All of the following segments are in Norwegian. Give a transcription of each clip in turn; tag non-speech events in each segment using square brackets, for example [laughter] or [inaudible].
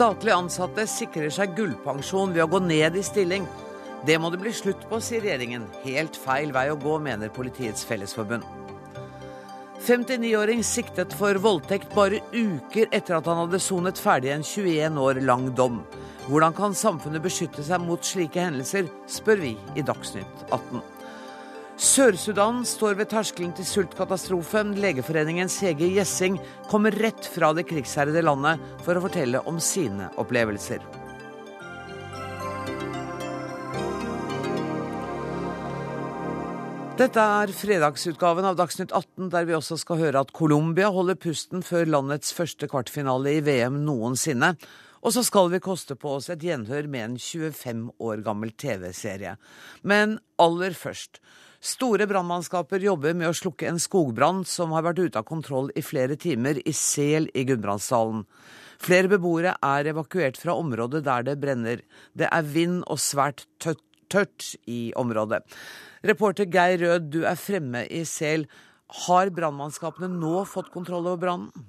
Statlig ansatte sikrer seg gullpensjon ved å gå ned i stilling. Det må det bli slutt på, sier regjeringen. Helt feil vei å gå, mener Politiets Fellesforbund. 59-åring siktet for voldtekt bare uker etter at han hadde sonet ferdig en 21 år lang dom. Hvordan kan samfunnet beskytte seg mot slike hendelser, spør vi i Dagsnytt 18. Sør-Sudan står ved terskelen til sultkatastrofen. Legeforeningens Hege Gjessing kommer rett fra det krigsherrede landet for å fortelle om sine opplevelser. Dette er fredagsutgaven av Dagsnytt 18, der vi også skal høre at Colombia holder pusten før landets første kvartfinale i VM noensinne. Og så skal vi koste på oss et gjenhør med en 25 år gammel TV-serie. Men aller først. Store brannmannskaper jobber med å slukke en skogbrann som har vært ute av kontroll i flere timer i Sel i Gudbrandsdalen. Flere beboere er evakuert fra området der det brenner. Det er vind og svært tørt, tørt i området. Reporter Geir Rød, du er fremme i Sel. Har brannmannskapene nå fått kontroll over brannen?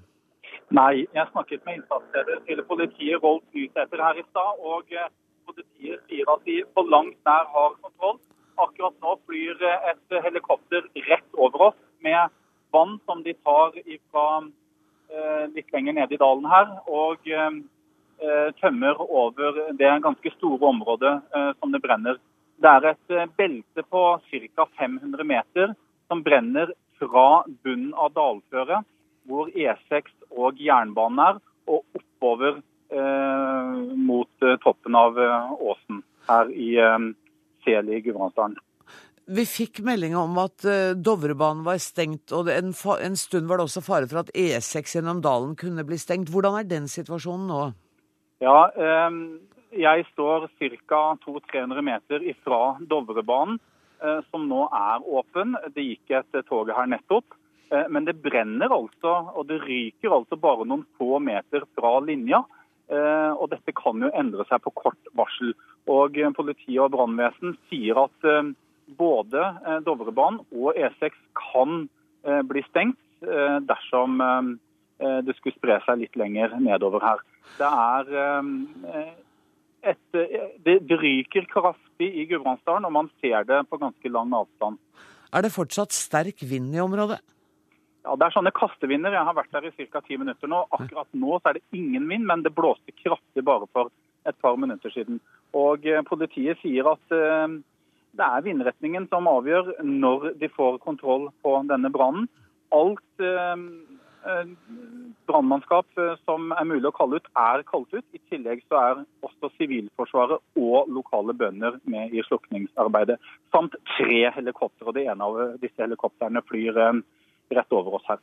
Nei, jeg snakket med innsatsleder til politiet, Rolf Nysæter, her i stad. Og eh, politiet sier at de på langt nær har kontroll. Akkurat nå flyr et helikopter rett over oss med vann som de tar fra eh, litt lenger nede i dalen her. Og eh, tømmer over det ganske store området som det brenner. Det er et eh, belte på ca. 500 meter som brenner fra bunnen av dalføret, hvor E6 og jernbanen er, og oppover eh, mot eh, toppen av eh, åsen her i eh, Sel i Gudbrandsdalen. Vi fikk melding om at uh, Dovrebanen var stengt, og en, en, stund var det også fare for at E6 gjennom dalen kunne bli stengt. Hvordan er den situasjonen nå? Ja, eh, jeg står ca. 200-300 meter ifra Dovrebanen, eh, som nå er åpen. Det gikk et tog her nettopp. Eh, men det brenner altså, og det ryker altså bare noen få meter fra linja. Eh, og dette kan jo endre seg på kort varsel. Og Politiet og brannvesen sier at både Dovrebanen og E6 kan bli stengt dersom det skulle spre seg litt lenger nedover her. Det er et, det ryker kraftig i Gudbrandsdalen, og man ser det på ganske lang avstand. Er det fortsatt sterk vind i området? Ja, Det er sånne kastevinder. Jeg har vært der i ca. ti minutter nå. Akkurat nå så er det ingen vind, men det blåste kraftig bare for et par minutter siden. Og eh, Politiet sier at eh, det er vindretningen som avgjør når de får kontroll på denne brannen. Alt eh, brannmannskap som er mulig å kalle ut, er kalt ut. I tillegg så er også Sivilforsvaret og lokale bønder med i slukningsarbeidet. Samt tre helikoptre. Det ene av disse helikoptrene flyr rett over oss her.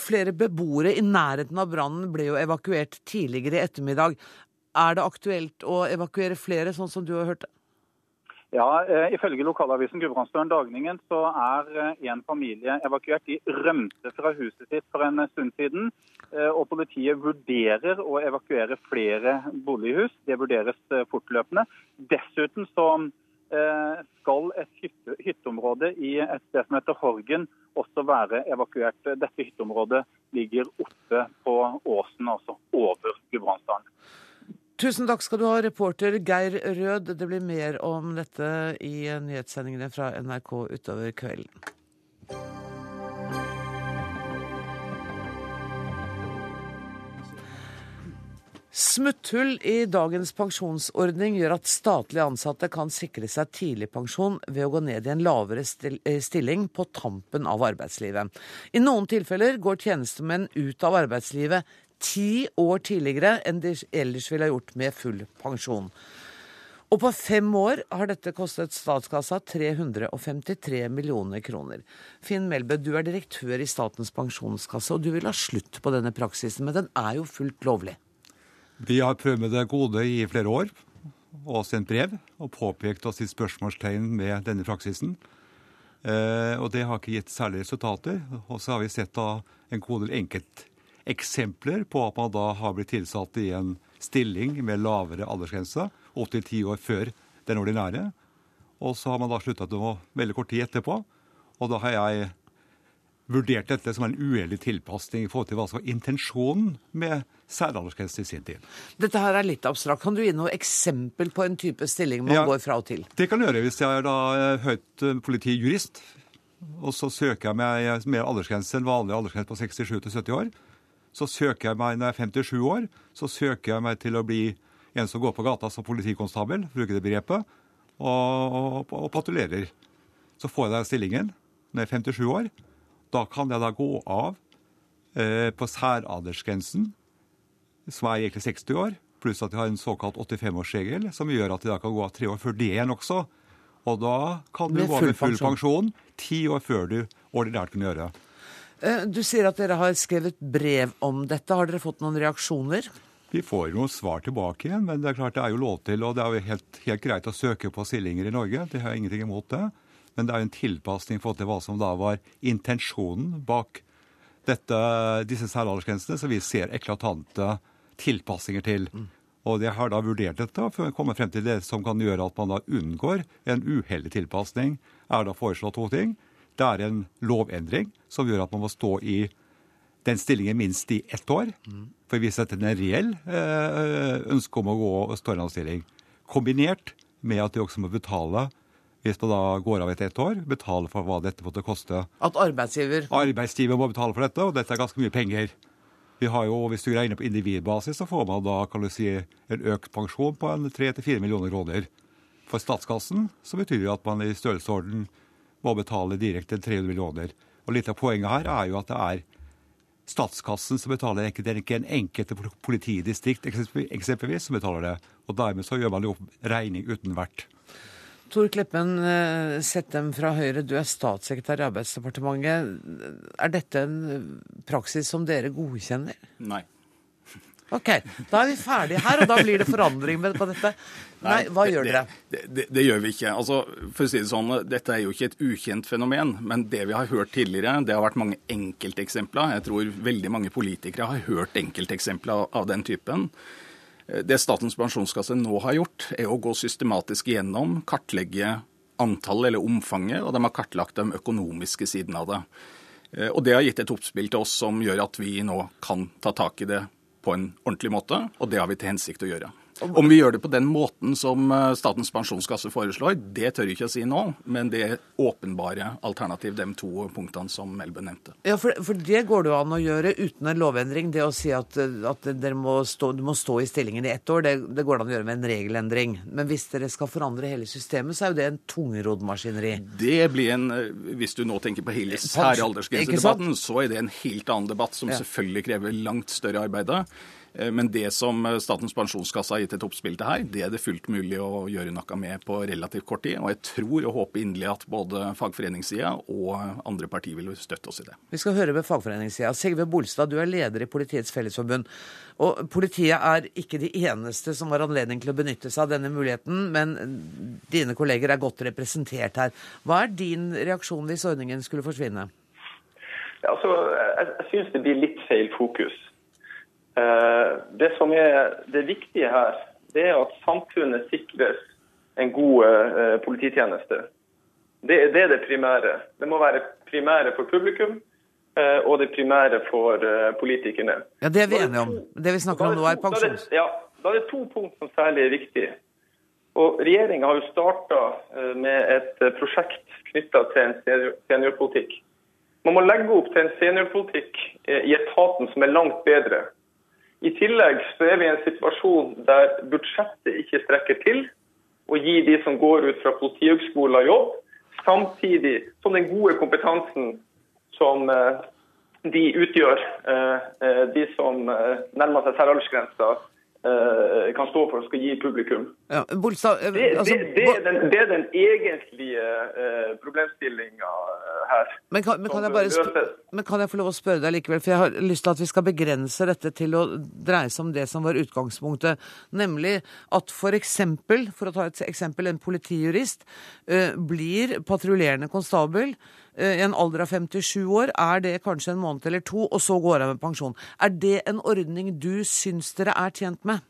Flere beboere i nærheten av brannen ble jo evakuert tidligere i ettermiddag. Er det aktuelt å evakuere flere, sånn som du har hørt det? Ja, eh, Ifølge lokalavisen Gudbrandsdølen Dagningen så er eh, en familie evakuert. De rømte fra huset sitt for en stund siden. Eh, og Politiet vurderer å evakuere flere bolighus. Det vurderes fortløpende. Dessuten så skal et hytteområde i et sted som heter Horgen også være evakuert. Dette hytteområdet ligger oppe på åsen, altså over Gudbrandsdalen. Tusen takk skal du ha, reporter Geir Rød. Det blir mer om dette i nyhetssendingene fra NRK utover kvelden. Smutthull i dagens pensjonsordning gjør at statlige ansatte kan sikre seg tidligpensjon ved å gå ned i en lavere eh, stilling på tampen av arbeidslivet. I noen tilfeller går tjenestemenn ut av arbeidslivet ti år tidligere enn de ellers ville ha gjort med full pensjon. Og på fem år har dette kostet statskassa 353 millioner kroner. Finn Melbø, du er direktør i Statens pensjonskasse, og du vil ha slutt på denne praksisen, men den er jo fullt lovlig? Vi har prøvd med det gode i flere år, og sendt brev og påpekt oss sitt spørsmålstegn med denne praksisen. Eh, og det har ikke gitt særlige resultater. Og så har vi sett da en god del enkelt eksempler på at man da har blitt tilsatt i en stilling med lavere aldersgrense, opptil ti år før den ordinære. Og så har man da slutta å veldig kort tid etterpå. Og da har jeg vurdert dette som en uheldig tilpasning i forhold til hva som var intensjonen med særaldersgrensen i sin tid. Dette her er litt abstrakt. Kan du gi noe eksempel på en type stilling man Ja. går fra og til? Det kan jeg gjøre hvis jeg er da eh, høyt eh, politijurist, og så søker jeg meg med aldersgrense, enn vanlig aldersgrense på 67 til 70 år. Så søker jeg meg, når jeg er 57 år, så søker jeg meg til å bli en som går på gata som politikonstabel, bruker det begrepet, og, og, og patruljerer. Så får jeg den stillingen når jeg er 57 år. Da kan jeg da gå av eh, på særaldersgrensen, som er egentlig 60 år, pluss at jeg har en såkalt 85-årsregel, som gjør at jeg da kan gå av tre år før det igjen også. Og da kan du gå av med full pensjon. pensjon ti år før du ordinært kunne gjøre. det. Du sier at dere har skrevet brev om dette. Har dere fått noen reaksjoner? Vi får jo svar tilbake igjen, men det er klart det er jo lov til, og det er jo helt, helt greit å søke på stillinger i Norge. Det har jeg ingenting imot det. Men det er jo en tilpasning i forhold til hva som da var intensjonen bak dette, disse særaldersgrensene, som vi ser eklatante tilpassinger til. Og jeg har da vurdert dette for å komme frem til det som kan gjøre at man da unngår en uheldig tilpasning. Er da foreslått to ting. Det er en lovendring som gjør at man må stå i den stillingen minst i ett år. For vi setter en reell eh, ønske om å gå og stå i en annen stilling. Kombinert med at de også må betale, hvis man da går av etter ett år, betale for hva dette måtte koste. At arbeidsgiver Arbeidsgiver må betale for dette, og dette er ganske mye penger. Vi har jo, Hvis du regner på individbasis, så får man da kan du si, en økt pensjon på en 3-4 millioner kroner. For statskassen så betyr det at man i størrelsesorden må betale direkte 300 millioner. Og Litt av poenget her er jo at det er statskassen som betaler det er ikke en enkelte politidistrikt eksempelvis som betaler det. Og Dermed så gjør man jo regning uten vert. Tor Kleppen eh, Settem fra Høyre, du er statssekretær i Arbeidsdepartementet. Er dette en eh, praksis som dere godkjenner? Nei. Ok, da er vi ferdige her, og da blir det forandring på dette. Nei, hva gjør dere? Det, det, det gjør vi ikke. Altså, for å si det sånn, Dette er jo ikke et ukjent fenomen. Men det vi har hørt tidligere, det har vært mange enkelteksempler. Jeg tror veldig mange politikere har hørt enkelteksempler av, av den typen. Eh, Det Statens pensjonskasse nå har gjort, er å gå systematisk igjennom, kartlegge antallet eller omfanget, og de har kartlagt de økonomiske sidene av det. Eh, Og Det har gitt et oppspill til oss som gjør at vi nå kan ta tak i det på en ordentlig måte, og det har vi til hensikt å gjøre. Om vi gjør det på den måten som eh, Statens pensjonskasse foreslår, det tør jeg ikke å si nå, men det er åpenbare alternativ, de to punktene som Melbø nevnte. Ja, for, for det går det jo an å gjøre uten en lovendring. Det å si at, at dere må stå, du må stå i stillingen i ett år, det, det går det an å gjøre med en regelendring. Men hvis dere skal forandre hele systemet, så er jo det en tungrodd maskineri. Det blir en, eh, Hvis du nå tenker på hele særaldersgrensedebatten, så er det en helt annen debatt som Ja. selvfølgelig krever langt større arbeid. Eh, Men det som eh, Statens pensjonskasse har gitt et oppspill til her, det er det fullt mulig å gjøre noe med på relativt kort tid. Og jeg tror og håper inderlig at både fagforeningssida og andre partier vil støtte oss i det. Vi skal høre med fagforeningssida. Sigve Bolstad, du er leder i Politiets Fellesforbund. Og politiet er ikke de eneste som har anledning til å benytte seg av denne muligheten, men dine kolleger er godt representert her. Hva er din reaksjon hvis ordningen skulle forsvinne? Ja, altså, jeg jeg syns det blir litt feil fokus. Eh, Det som er det viktige her, det er at samfunnet sikres en god eh, polititjeneste. Det, er det primære. Det må være primære for publikum, eh, og det primære for politikerne. Ja, Det er vi enige om. Det vi snakker om nå, er pensjon. Ja, da er det to punkt som særlig er viktige. Og Regjeringa har jo starta med et prosjekt knytta til en seniorpolitikk. Man må legge opp til en seniorpolitikk i etaten som er langt bedre. I tillegg så er vi i en situasjon der budsjettet ikke strekker til å gi de som går ut fra Politihøgskolen jobb, samtidig som den gode kompetansen som eh, de utgjør, eh, eh, de som nærmer seg særaldersgrensa, kan stå for og skal gi publikum. Ja, Bolstad, eh, Det, altså, det, det, er, den, det er den egentlige uh, problemstillinga her. Men kan, men, kan bare men kan jeg få lov å spørre deg likevel, for jeg har lyst til at vi skal begrense dette til å dreie seg om det som var utgangspunktet, nemlig at for eksempel, for å ta et eksempel, en politijurist uh, blir patruljerende konstabel eh, en alder av 57 år, er det kanskje en måned eller to, og så går av med pensjon. Er det en ordning du syns dere er tjent med?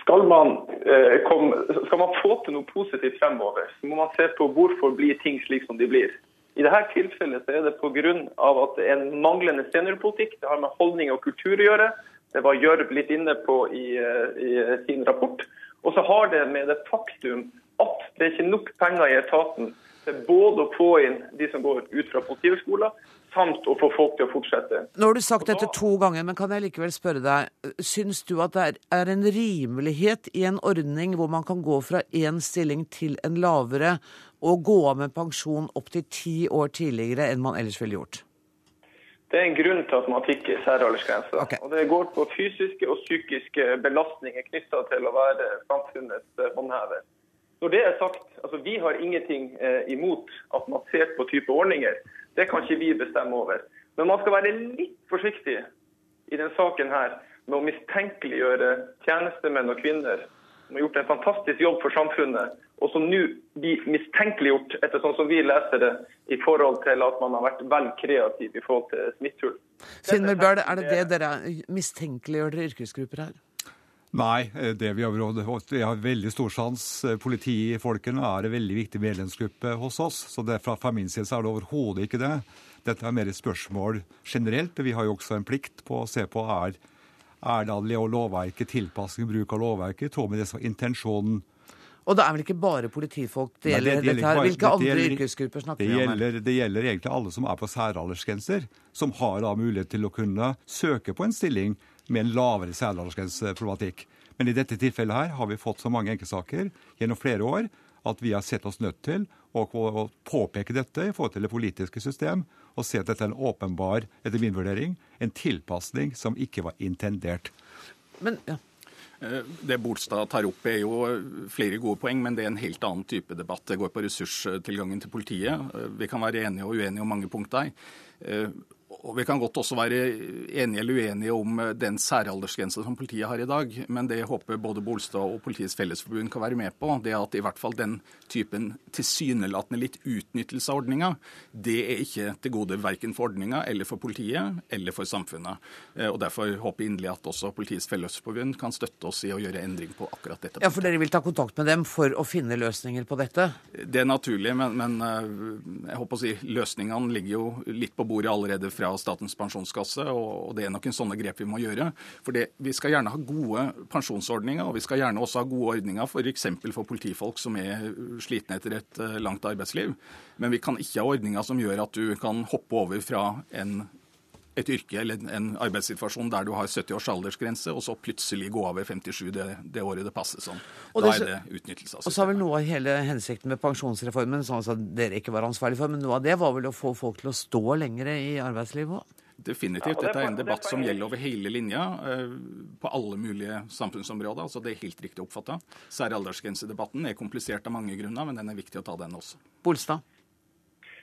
Skal man, eh, komme, skal man få til noe positivt fremover, så må man se på hvorfor blir ting slik som de blir. I dette tilfellet er det pga. at det er en manglende seniorpolitikk. Det har med holdning og kultur å gjøre. Det var Gjørv litt inne på i, i sin rapport. Og så har det med det faktum at det er ikke nok penger i etaten både å få inn de som går ut fra Politihøgskolen, samt å få folk til å fortsette. Nå har du sagt dette to ganger, men kan jeg likevel spørre deg, syns du at det er en rimelighet i en ordning hvor man kan gå fra én stilling til en lavere, og gå av med pensjon opptil ti år tidligere enn man ellers ville gjort? Det er en grunn til at man fikk særaldersgrense. Okay. Og det går på fysiske og psykiske belastninger knytta til å være samfunnets håndhever. Når det er sagt, altså Vi har ingenting eh, imot at man ser på type ordninger. Det kan ikke vi bestemme over. Men man skal være litt forsiktig i denne saken her med å mistenkeliggjøre tjenestemenn og -kvinner som har gjort en fantastisk jobb for samfunnet, og som nå blir mistenkeliggjort, etter sånn som vi leser det, i forhold til at man har vært vel kreativ i forhold til smitthull. Finn Bøhl, er det det dere mistenkeliggjør dere yrkesgrupper her? Nei, eh, det vi har, vi har veldig stor sans. Eh, politifolkene er en veldig viktig medlemsgruppe hos oss. Så det, fra, fra min side er det overhodet ikke det. Dette er mer et spørsmål generelt. Vi har jo også en plikt på å se på er, er da lovverket, tilpasning bruk av lovverket, i tråd med det som intensjonen. Og det er vel ikke bare politifolk det gjelder, Nei, det, det gjelder dette her? Hvilke andre gjelder, yrkesgrupper snakker vi om? Gjelder, det gjelder egentlig alle som er på særaldersgrenser, som har da mulighet til å kunne søke på en stilling med en lavere særaldersgrenseproblematikk. Men i dette tilfellet her har vi fått så mange enkeltsaker gjennom flere år at vi har sett oss nødt til å, påpeke dette i forhold til det politiske system, og se at dette er en åpenbar, etter min vurdering, en tilpasning som ikke var intendert. Men, ja. Eh, det Bolstad tar opp er jo flere gode poeng, men det er en helt annen type debatt. Det går på ressurstilgangen til politiet. Eh, vi kan være enige og uenige om mange punkter. Eh, og Vi kan godt også være enige eller uenige om eh, den særaldersgrensa som politiet har i dag. Men det håper både Bolstad og Politiets Fellesforbund kan være med på, det er at i hvert fall den typen tilsynelatende litt utnyttelse av ordninga, det er ikke til gode verken for ordninga eller for politiet eller for samfunnet. Eh, og Derfor håper jeg inderlig at også Politiets Fellesforbund kan støtte oss i å gjøre endring på akkurat dette. Ja, For dere vil ta kontakt med dem for å finne løsninger på dette? Det er naturlig, men, men eh, jeg håper å si løsningene ligger jo litt på bordet allerede fra Statens pensjonskasse, og det er noen sånne grep vi må gjøre. For det, Vi skal gjerne ha gode pensjonsordninger, og vi skal gjerne også ha gode ordninger f.eks. For, for politifolk som er slitne etter et eh, langt arbeidsliv. Men vi kan ikke ha ordninger som gjør at du kan hoppe over fra en et yrke eller en arbeidssituasjon der du har 70 års aldersgrense, og så plutselig gå av ved 57 det, det året det passer sånn. Og da er det utnyttelse av systemet. Og så er vel noe av hele hensikten med pensjonsreformen, som altså dere ikke var ansvarlig for, men noe av det var vel å få folk til å stå lenger i arbeidslivet òg? Definitivt. Dette er en debatt som gjelder over hele linja, eh, på alle mulige samfunnsområder. altså Det er helt riktig oppfatta. Særaldersgrensedebatten er komplisert av mange grunner, men den er viktig å ta, den også. Bolstad?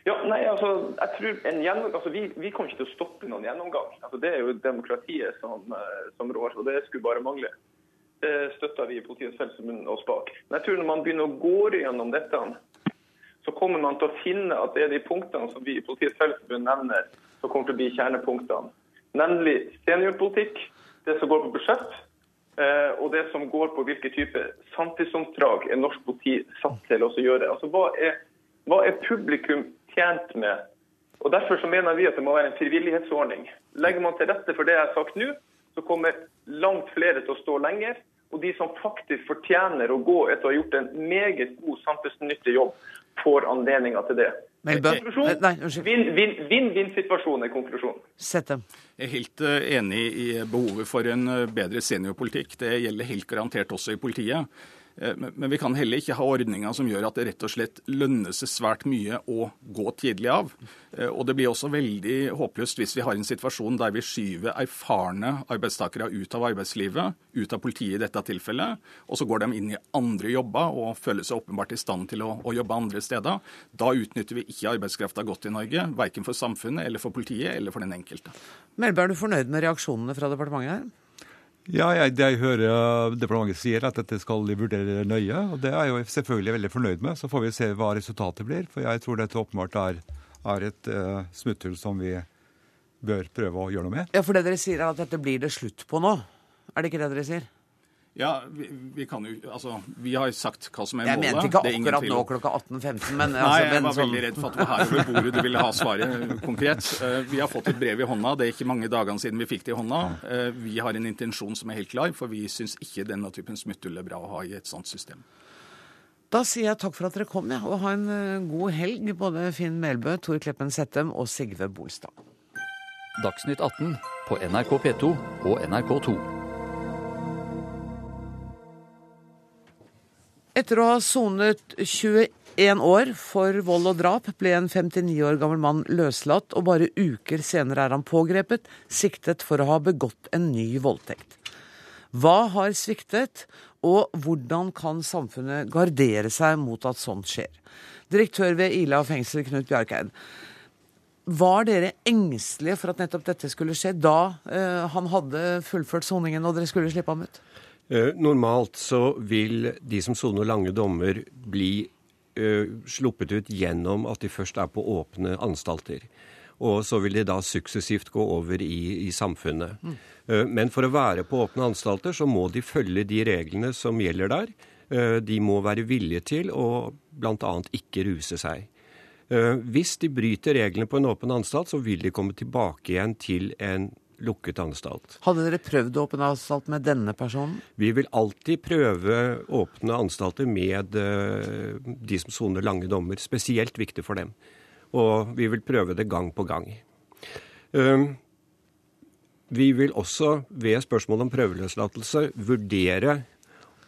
Ja, nei, altså, jeg tror en gjennomgang, altså, vi, vi kommer ikke til å stoppe noen gjennomgang. Altså, det er jo demokratiet som, eh, som rår, og det skulle bare mangle. Det støtter vi i Politiets Fellesforbund oss bak. Men jeg tror når man begynner å gå gjennom dette, så kommer man til å finne at det er de punktene som vi i Politiets Fellesforbund nevner, som kommer til å bli kjernepunktene. Nemlig seniorpolitikk, det som går på budsjett, eh, og det som går på hvilke type samfunnsoppdrag er norsk politi satt til å gjøre. Altså, hva er, hva er publikum tjent med. Og Derfor så mener vi at det må være en frivillighetsordning. Legger man til rette for det jeg har sagt nå, så kommer langt flere til å stå lenger. Og de som faktisk fortjener å gå etter å ha gjort en meget god samfunnsnyttig jobb, får anledninger til det. Vinn-vinn-situasjon er konklusjonen. Sett dem. Jeg er helt eh, enig i behovet for en eh, bedre seniorpolitikk. Det gjelder helt garantert også i politiet. Eh, men vi kan heller ikke ha ordninger som gjør at det rett og slett lønner seg svært mye å gå tidlig av. Eh, og det blir også veldig håpløst hvis vi har en situasjon der vi skyver erfarne arbeidstakere ut av arbeidslivet, ut av politiet i dette tilfellet, og så går de inn i andre jobber og føler seg åpenbart i stand til å, å jobbe andre steder. Da utnytter vi ikke arbeidskrafta godt i Norge, verken for samfunnet eller for politiet eller for den enkelte. Melberg, er du fornøyd med reaksjonene fra departementet her? Ja, jeg, jeg hører departementet sier at dette skal de vurdere nøye. og Det er jeg selvfølgelig veldig fornøyd med. Så får vi se hva resultatet blir. For jeg tror dette åpenbart er, er et uh, smutthull som vi bør prøve å gjøre noe med. Ja, For det dere sier er at dette blir det slutt på nå? Er det ikke det dere sier? Ja, vi, vi, kan jo Altså, vi har sagt hva som er jeg målet. Jeg mente ikke akkurat nå klokka 18.15, men Nei, altså, jeg var sånn... veldig redd for at det var her over bordet du ville ha svaret konkret. Eh, vi har fått et brev i hånda. Det er ikke mange dagene siden vi fikk det i hånda. Eh, vi har en intensjon som er helt klar, for vi syns ikke denne typen smutthull er bra å ha i et sånt system. Da sier jeg takk for at dere kom, ja, og ha en eh, god helg, både Finn Melbø, Tor Kleppen Settem og Sigve Bolstad. Dagsnytt 18 på NRK P2 og NRK2. Etter å ha sonet 21 år for vold og drap, ble en 59 år gammel mann løslatt, og bare uker senere er han pågrepet, siktet for å ha begått en ny voldtekt. Hva har sviktet, og hvordan kan samfunnet gardere seg mot at sånt skjer? Direktør ved Ila fengsel, Knut Bjarkeid. Var dere engstelige for at nettopp dette skulle skje da eh, han hadde fullført soningen og dere skulle slippe ham ut? Eh, normalt så vil de som soner lange dommer, bli uh, sluppet ut gjennom at de først er på åpne anstalter. Og så vil de da suksessivt gå over i, i samfunnet. Mm. Uh, men for å være på åpne anstalter, så må de følge de reglene som gjelder der. De må være villige til å bl.a. ikke ruse seg. Hvis de bryter reglene på en åpen anstalt, så vil de komme tilbake igjen til en lukket anstalt. Hadde dere prøvd åpen anstalt med denne personen? Vi vil alltid prøve åpne anstalter med uh, de som soner lange dommer. Spesielt viktig for dem. Og vi vil prøve det gang på gang. Uh, vi vil også ved spørsmål om prøveløslatelse vurdere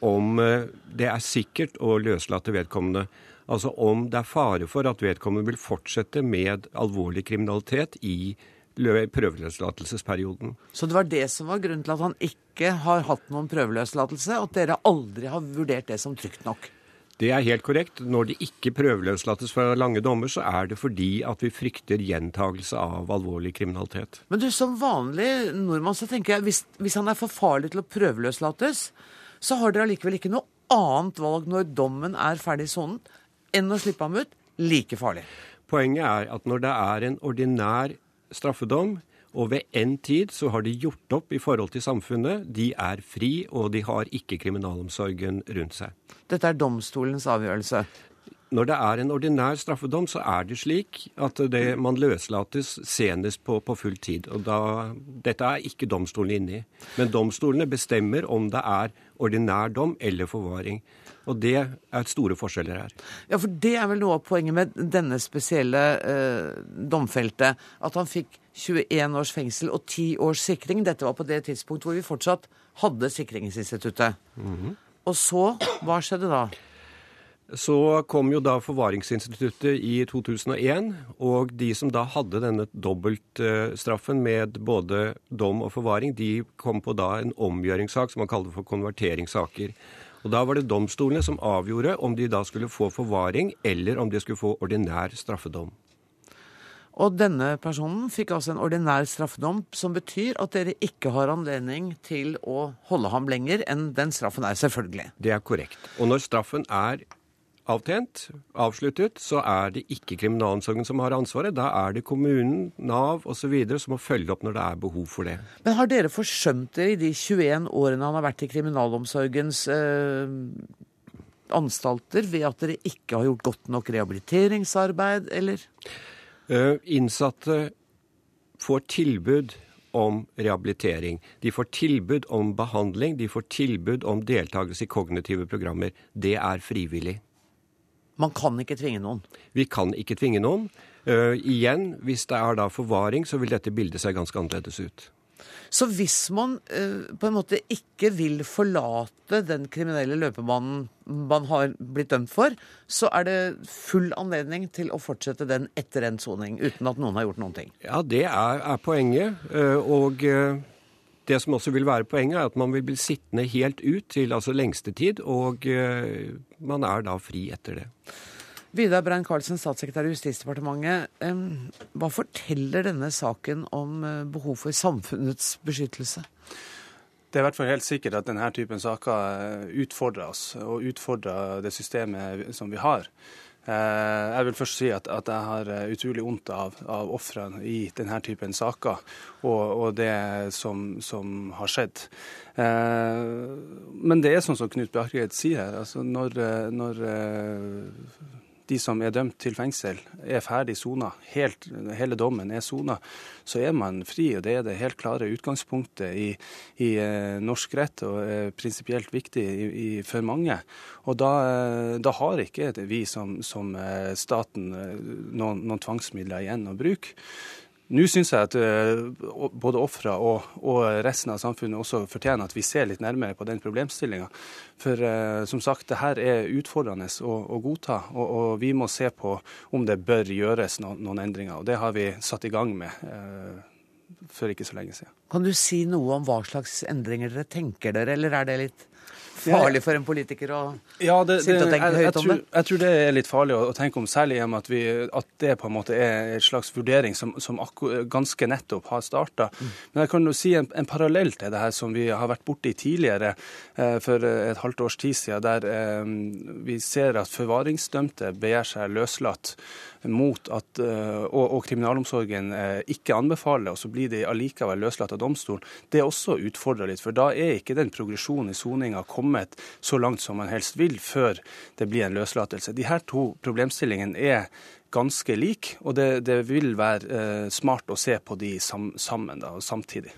om uh, det er sikkert å løslate vedkommende. Altså om det er fare for at vedkommende vil fortsette med alvorlig kriminalitet i prøveløslatelsesperioden. Så det var det som var grunnen til at han ikke har hatt noen prøveløslatelse, at dere aldri har vurdert det som trygt nok? Det er helt korrekt. Når det ikke prøveløslates fra lange dommer, så er det fordi at vi frykter gjentagelse av alvorlig kriminalitet. Men du, som vanlig nordmann så tenker jeg hvis, hvis han er for farlig til å prøveløslates, så har dere allikevel ikke noe annet valg når dommen er ferdig sonet, enn å slippe ham ut like farlig. Poenget er at når det er en ordinær straffedom, og ved endt tid så har de gjort opp i forhold til samfunnet. De er fri, og de har ikke kriminalomsorgen rundt seg. Dette er domstolens avgjørelse? Når det er en ordinær straffedom, så er det slik at det, man løslates senest på, på full tid. Og da, dette er ikke domstolen inne i. Men domstolene bestemmer om det er ordinær dom eller forvaring. Og det er store forskjeller her. Ja, for det er vel noe av poenget med denne spesielle eh, domfelte. At han fikk 21 års fengsel og 10 års sikring. Dette var på det tidspunkt hvor vi fortsatt hadde sikringsinstituttet. Mm -hmm. Og så, hva skjedde da? Så kom jo da forvaringsinstituttet i 2001, og de som da hadde denne dobbeltstraffen med både dom og forvaring, de kom på da en omgjøringssak som man kaller for konverteringssaker. Og Da var det domstolene som avgjorde om de da skulle få forvaring, eller om de skulle få ordinær straffedom. Og denne personen fikk altså en ordinær straffedom, som betyr at dere ikke har anledning til å holde ham lenger enn den straffen er, selvfølgelig. Det er korrekt. Og når straffen er avtjent, avsluttet, så er det ikke kriminalomsorgen som har ansvaret. Da er det kommunen, Nav osv. som må følge opp når det er behov for det. Men har dere forsømt dere i de 21 årene han har vært i kriminalomsorgens eh, anstalter, ved at dere ikke har gjort godt nok rehabiliteringsarbeid, eller? Eh, innsatte får tilbud om rehabilitering. De får tilbud om behandling, de får tilbud om deltakelse i kognitive programmer. Det er frivillig. Man kan ikke tvinge noen? Vi kan ikke tvinge noen. Uh, igjen, hvis det er da forvaring, så vil dette bildet seg ganske annerledes ut. Så hvis man uh, på en måte ikke vil forlate den kriminelle løpebanen man har blitt dømt for, så er det full anledning til å fortsette den etter endt soning, uten at noen har gjort noen ting? Ja, det er, er poenget. Uh, og det som også vil være poenget, er at man vil bli sittende helt ut til altså lengste tid, og man er da fri etter det. Vidar Brein-Karlsen, statssekretær i Justisdepartementet. Hva forteller denne saken om eh, behov for samfunnets beskyttelse? Det er i hvert fall helt sikkert at denne typen saker eh, utfordrer oss, og utfordrer det systemet som vi har. Eh, jeg vil først si at, at jeg har eh, utrolig vondt av, av ofrene i denne typen saker, og, og det som, som, har skjedd. Eh, men det er sånn som Knut Bjarkreid sier. altså Når, når de som er dømt til fengsel, er ferdig sona, hele dommen er sona, så er man fri. og Det er det helt klare utgangspunktet i, i eh, norsk rett, og er prinsipielt viktig i, i, for mange. Og da, eh, da, har ikke vi som, som eh, staten noen, noen tvangsmidler igjen å bruke. Nå syns jeg at uh, både ofra og, resten av samfunnet også fortjener at vi ser litt nærmere på den problemstillinga. For uh, som sagt, det her er utfordrende å, godta, og, vi må se på om det bør gjøres no, noen endringer. Og det har vi satt i gang med uh, for ikke så lenge siden. Kan du si noe om hva slags endringer dere tenker dere, eller er det litt farlig for en politiker å ja, det, sitte og tenke høyt om det? Jeg tror det er litt farlig å, tenke om, særlig om at, vi, at det på en måte er en slags vurdering som, som ganske nettopp har starta. Mm. Men jeg kan jo si en, en, parallell til det her som vi har vært borti tidligere, eh, for et halvt års tid siden, der eh, vi ser at forvaringsdømte begjær seg løslatt mot at, eh, og, og kriminalomsorgen eh, ikke anbefaler, og så blir de allikevel løslatt av domstolen, det er også utfordra litt. For da er ikke den progresjonen i soninga kommet så langt som man helst vil, før det blir en løslatelse. De her to problemstillingene er ganske like, og det, det vil være eh, smart å se på de sammen da, samtidig.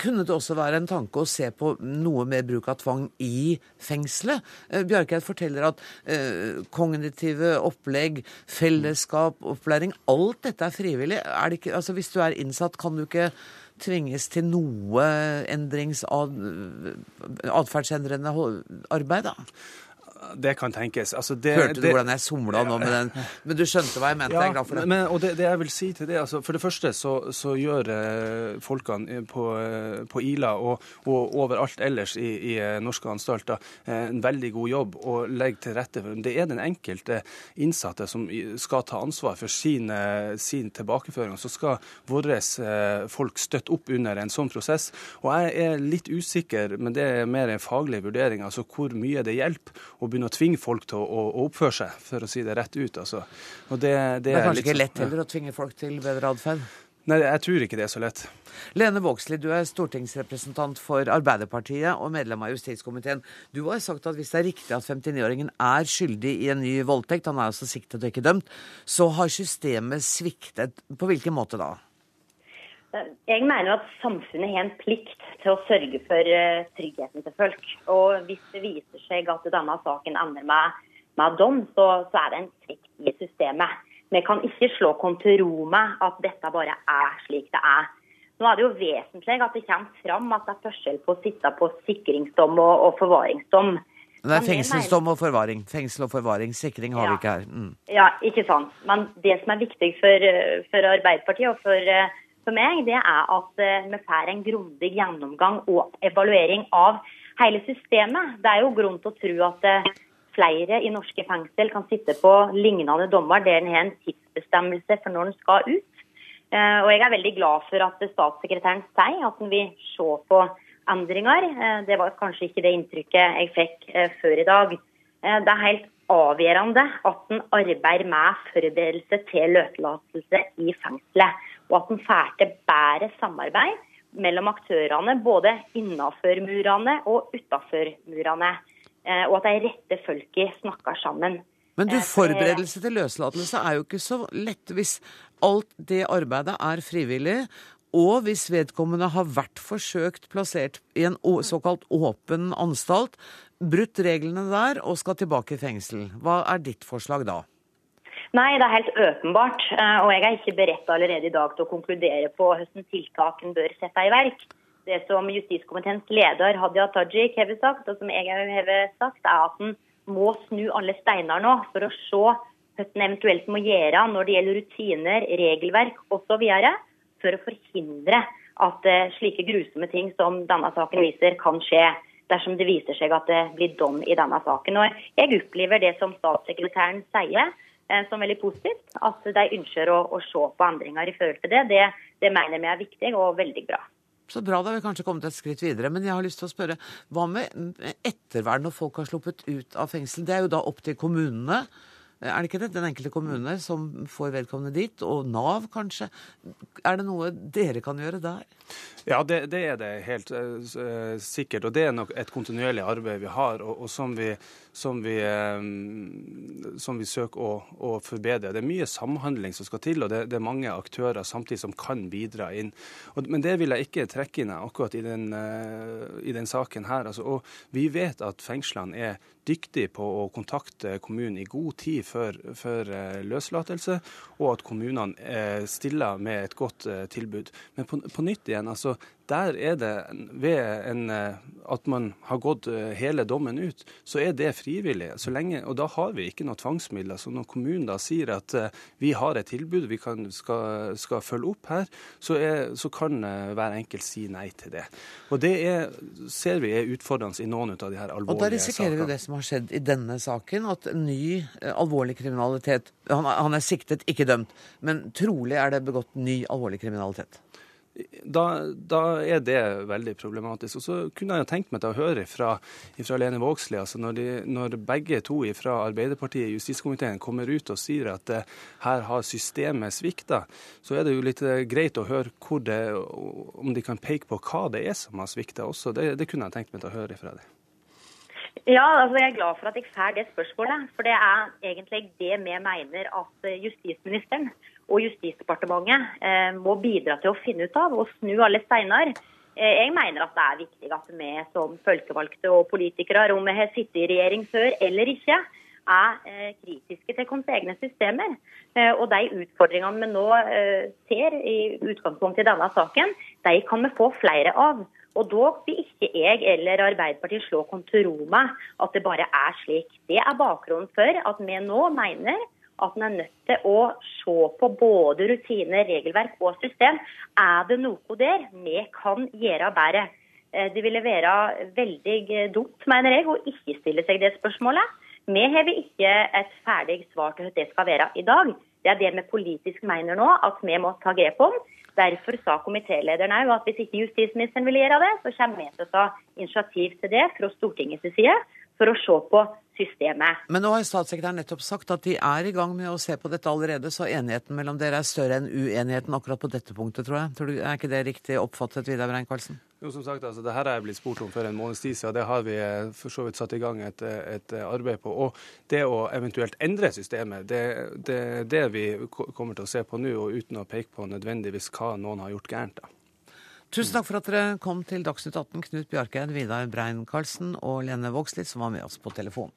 Kunne det også være en tanke å se på noe mer bruk av tvang i fengselet? Eh, Bjarkeid forteller at eh, kognitive opplegg, fellesskap, opplæring Alt dette er frivillig. Er ikke, altså hvis du er innsatt, kan du ikke tvinges til noe endrings atferdsendrende arbeid, da? Det kan tenkes. Altså det, Hørte du det, hvordan jeg somla nå med den? Men du skjønte hva jeg mente? Ja, jeg er glad for det. Men, og det, det, jeg vil si til det, altså For det første så, så gjør eh, folkene på, eh, på Ila og, og, overalt ellers i, i eh, norske anstalter eh, en veldig god jobb og legger til rette for Det er den enkelte innsatte som skal ta ansvar for sin, eh, sin tilbakeføring. Så skal våre eh, folk støtte opp under en sånn prosess. Og jeg er litt usikker, men det er mer en faglig vurdering, altså hvor mye det hjelper å begynne å tvinge folk til å, å, oppføre seg, for å si det rett ut. Altså. Og det, det, det er kanskje ikke sånn- lett heller å tvinge folk til bedre atferd? Nei, jeg tror ikke det er så lett. Lene Vågslid, du er stortingsrepresentant for Arbeiderpartiet og medlem av justiskomiteen. Du har sagt at hvis det er riktig at 59-åringen er skyldig i en ny voldtekt, han er altså siktet og ikke dømt, så har systemet sviktet. På hvilken måte da? Jeg mener at samfunnet har en plikt til å sørge for eh, tryggheten til folk. Og hvis det viser seg at denne saken ender med, med dom, så, så, er det en svikt i systemet. Vi kan ikke slå oss til ro med at dette bare er slik det er. Nå er det jo vesentlig at det kommer fram at det er forskjell på å sitte på sikringsdom og, og forvaringsdom. Det er fengselsdom og forvaring. Fengsel og forvaring. Sikring har ja. vi ikke her. Mm. Ja, ikke sant. Men det som er viktig for, for Arbeiderpartiet og for eh, for meg, det er at eh, vi får en grundig gjennomgang og evaluering av hele systemet. Det er jo grunn til å tro at eh, flere i norske fengsel kan sitte på lignende dommer der en har en tidsbestemmelse for når en skal ut. Eh, og jeg er veldig glad for at statssekretæren sier at en vil se på endringer. Det var kanskje ikke det inntrykket jeg fikk før i dag. Det er helt avgjørende at en arbeider med forberedelse til løslatelse i fengselet og at en får til bedre samarbeid mellom aktørene, både innenfor murene og utenfor murene. Eh, og at de rette folka snakker sammen. Men du, eh, forberedelse til løslatelse er jo ikke så lett hvis alt det arbeidet er frivillig, og hvis vedkommende har vært forsøkt plassert i en såkalt åpen anstalt, brutt reglene der og skal tilbake i fengsel. Hva er ditt forslag da? Nei, det er helt åpenbart. Eh, og jeg er ikke beredt allerede i dag til å konkludere på hvordan tiltakene bør sette i verk. Det som justiskomiteens leder Hadia Tajik har sagt, og som jeg har sagt, er at en må snu alle steiner nå for å se hva en eventuelt må gjøre når det gjelder rutiner, regelverk osv. for å forhindre at eh, slike grusomme ting som denne saken viser, kan skje dersom det viser seg at det blir dom i denne saken. Og jeg opplever det som statssekretæren sier, Eh, som veldig positivt. At de ønsker å, å, se på endringer i forhold til det. det. Det mener vi er viktig og veldig bra. Så bra, da har vi kanskje kommet et skritt videre. Men jeg har lyst til å spørre, hva med ettervern når folk har sluppet ut av fengsel? Det er jo da opp til kommunene. Er det ikke det? Den enkelte kommune som får vedkommende dit, og Nav kanskje. Er det noe dere kan gjøre der? Ja, det, det er det helt uh, sikkert. Og det er nok et kontinuerlig arbeid vi har, og, og som, vi, som, vi, um, som, vi, søker å, å, forbedre. Det er mye samhandling som skal til, og det, det er mange aktører samtidig som kan bidra inn. Og, men det vil jeg ikke trekke inn akkurat i den, uh, i den saken her. Altså, og vi vet at fengslene er dyktig på å kontakte kommunen i god tid før, før løslatelse, og at kommunene stiller med et godt tilbud. Men på, på nytt igjen, altså der er det ved en, eh, at man har gått eh, hele dommen ut, så er det frivillig. Så lenge, og da har vi ikke noe tvangsmidler. Så når kommunen da sier at eh, vi har et tilbud vi kan, skal, skal, følge opp her, så, er, så, kan hver enkelt si nei til det. Og det er, ser vi er utfordrende i noen av de her alvorlige sakene. Og da risikerer vi det som har skjedd i denne saken, at ny alvorlig kriminalitet han, han er siktet, ikke dømt, men trolig er det begått ny alvorlig kriminalitet da, da, er det veldig problematisk. Og så kunne jeg jo tenkt meg til å høre fra, fra Lene Vågslid. Altså når, når, begge to fra Arbeiderpartiet i justiskomiteen kommer ut og sier at uh, her har systemet svikta, så er det jo litt uh, greit å høre det, om de kan peke på hva det er som har svikta også. Det, det, kunne jeg tenkt meg til å høre fra dem. Ja, altså jeg er glad for at jeg får det spørsmålet. For det er egentlig det vi mener at eh, justisministeren og Justisdepartementet eh, må bidra til å finne ut av og snu alle steiner. Eh, jeg mener at det er viktig at vi som folkevalgte og politikere, om vi har sittet i regjering før eller ikke, er eh, kritiske til våre egne systemer. Og de utfordringene vi nå ser i utgangspunktet i denne saken, de kan vi få flere av. Og da vil ikke jeg eller Arbeiderpartiet slå oss med at det bare er slik. Det er bakgrunnen for at vi nå mener at en er nødt til å se på både rutiner, regelverk og system. Er det noe der vi kan gjøre bedre? Eh, det ville være veldig dumt, mener jeg, å ikke stille seg det spørsmålet. Vi har ikke et ferdig svar til hva det skal være i dag. Det er det vi politisk mener nå at vi må ta grep om. Derfor sa komitélederen òg at hvis ikke justisministeren vil gjøre det, så kommer vi til å ta initiativ til det fra Stortingets side for å se på systemet. Men nå har statssekretæren nettopp sagt at de er i gang med å se på dette allerede, så enigheten mellom dere er større enn uenigheten akkurat på dette punktet, tror jeg. Tror du, er ikke det riktig oppfattet, Vidar Brein-Karlsen? Jo, som sagt, altså, det her er jeg blitt spurt om for en måneds tid siden. Det har vi eh, for så vidt satt i gang et, et arbeid på. Og det å eventuelt endre systemet, det er det, det, vi kommer til å se på nå, og uten å peke på nødvendigvis hva noen har gjort gærent. da. Tusen takk for at dere kom til Dagsnytt 18, Knut Bjarkeid, Vidar Brein-Karlsen og Lene Vågslid, som var med oss på telefon.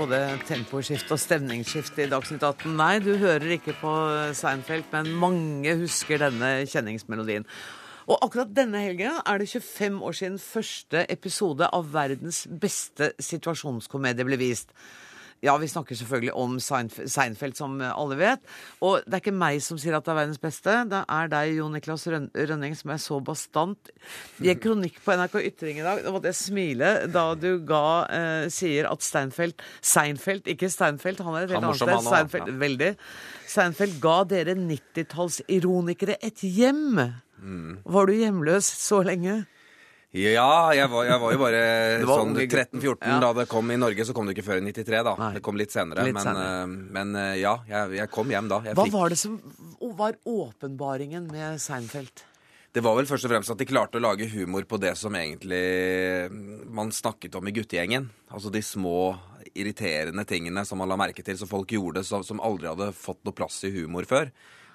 Både temposkift og stemningsskift i Dagsnytt 18. Nei, du hører ikke på Seinfeld, men mange husker denne kjenningsmelodien. Og akkurat denne helgen er det 25 år siden første episode av verdens beste situasjonskomedie ble vist. Ja, vi snakker selvfølgelig om Seinfeld, som alle vet. Og det er ikke meg som sier at det er verdens beste. Det er deg, Jo Niklas Rønning, som er så bastant i en kronikk på NRK Ytring i dag. Da måtte jeg smile da du ga eh, sier at Steinfeld Seinfeld, ikke Steinfeld, han er et helt annet sted. Seinfeld, ja. Veldig. Seinfeld ga dere 90-tallsironikere et hjem. Mm. Var du hjemløs så lenge? Ja, jeg var, jeg var jo bare [laughs] sånn 13-14 ja. da det kom i Norge. Så kom det ikke før i 93, da. Nei. Det kom litt senere. Litt men, senere. Uh, men uh, ja, jeg, jeg, kom hjem da. Jeg Hva fikk... var det som var åpenbaringen med Seinfeld? Det var vel først og fremst at de klarte å lage humor på det som egentlig man snakket om i guttegjengen. Altså de små, irriterende tingene som man la merke til, som folk gjorde, som aldri hadde fått noe plass i humor før.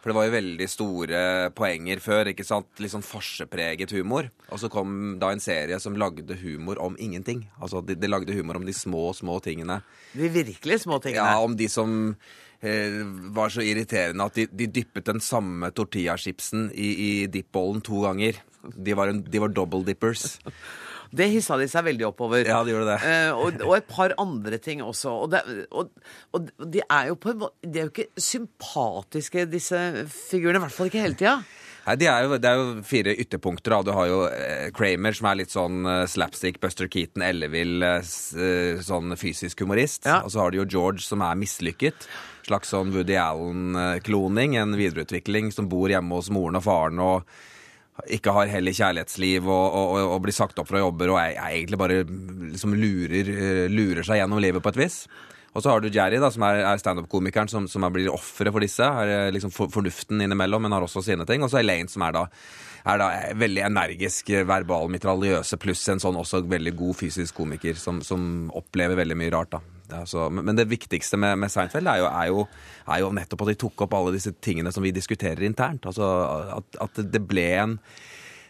For det var jo veldig store poenger før. ikke sant? Litt sånn farsepreget humor. Og så kom da en serie som lagde humor om ingenting. Altså, de, de lagde humor om de små, små tingene. De virkelig små tingene? Ja, om de som eh, var så irriterende at de, de dyppet den samme tortillachipsen i, i dipbollen to ganger. De var, en, de var double dippers. [laughs] Det hissa de seg veldig oppover. Ja, de gjorde det. Eh, og, og, et par andre ting også. Og, det, og, og de er jo på De er jo ikke sympatiske, disse figurene. I hvert fall ikke hele tida. Nei, de er jo, Det er jo fire ytterpunkter. da. Du har jo eh, Kramer, som er litt sånn eh, slapstick, Buster Keaton, ellevill, eh, eh, sånn fysisk humorist. Ja. Og så har du jo George, som er mislykket. Slags sånn Woody Allen-kloning. En videreutvikling som bor hjemme hos moren og faren og ikke har hell i kjærlighetsliv og, og, og, blir sagt opp fra jobber og er, er egentlig bare liksom lurer, eh, lurer seg gjennom livet på et vis. Og så har du Jerry, da, som er, er standup-komikeren som, som blir offeret for disse. Er eh, liksom for, fornuften innimellom, men har også sine ting. Og så Elaine, som er da, er da veldig energisk, eh, verbal, mitraljøse, pluss en sånn også veldig god fysisk komiker som, som opplever veldig mye rart. da. Det så, men men det viktigste med, med Seinfeld er jo, er, jo, er jo nettopp at de tok opp alle disse tingene som vi diskuterer internt. Altså at, at det ble en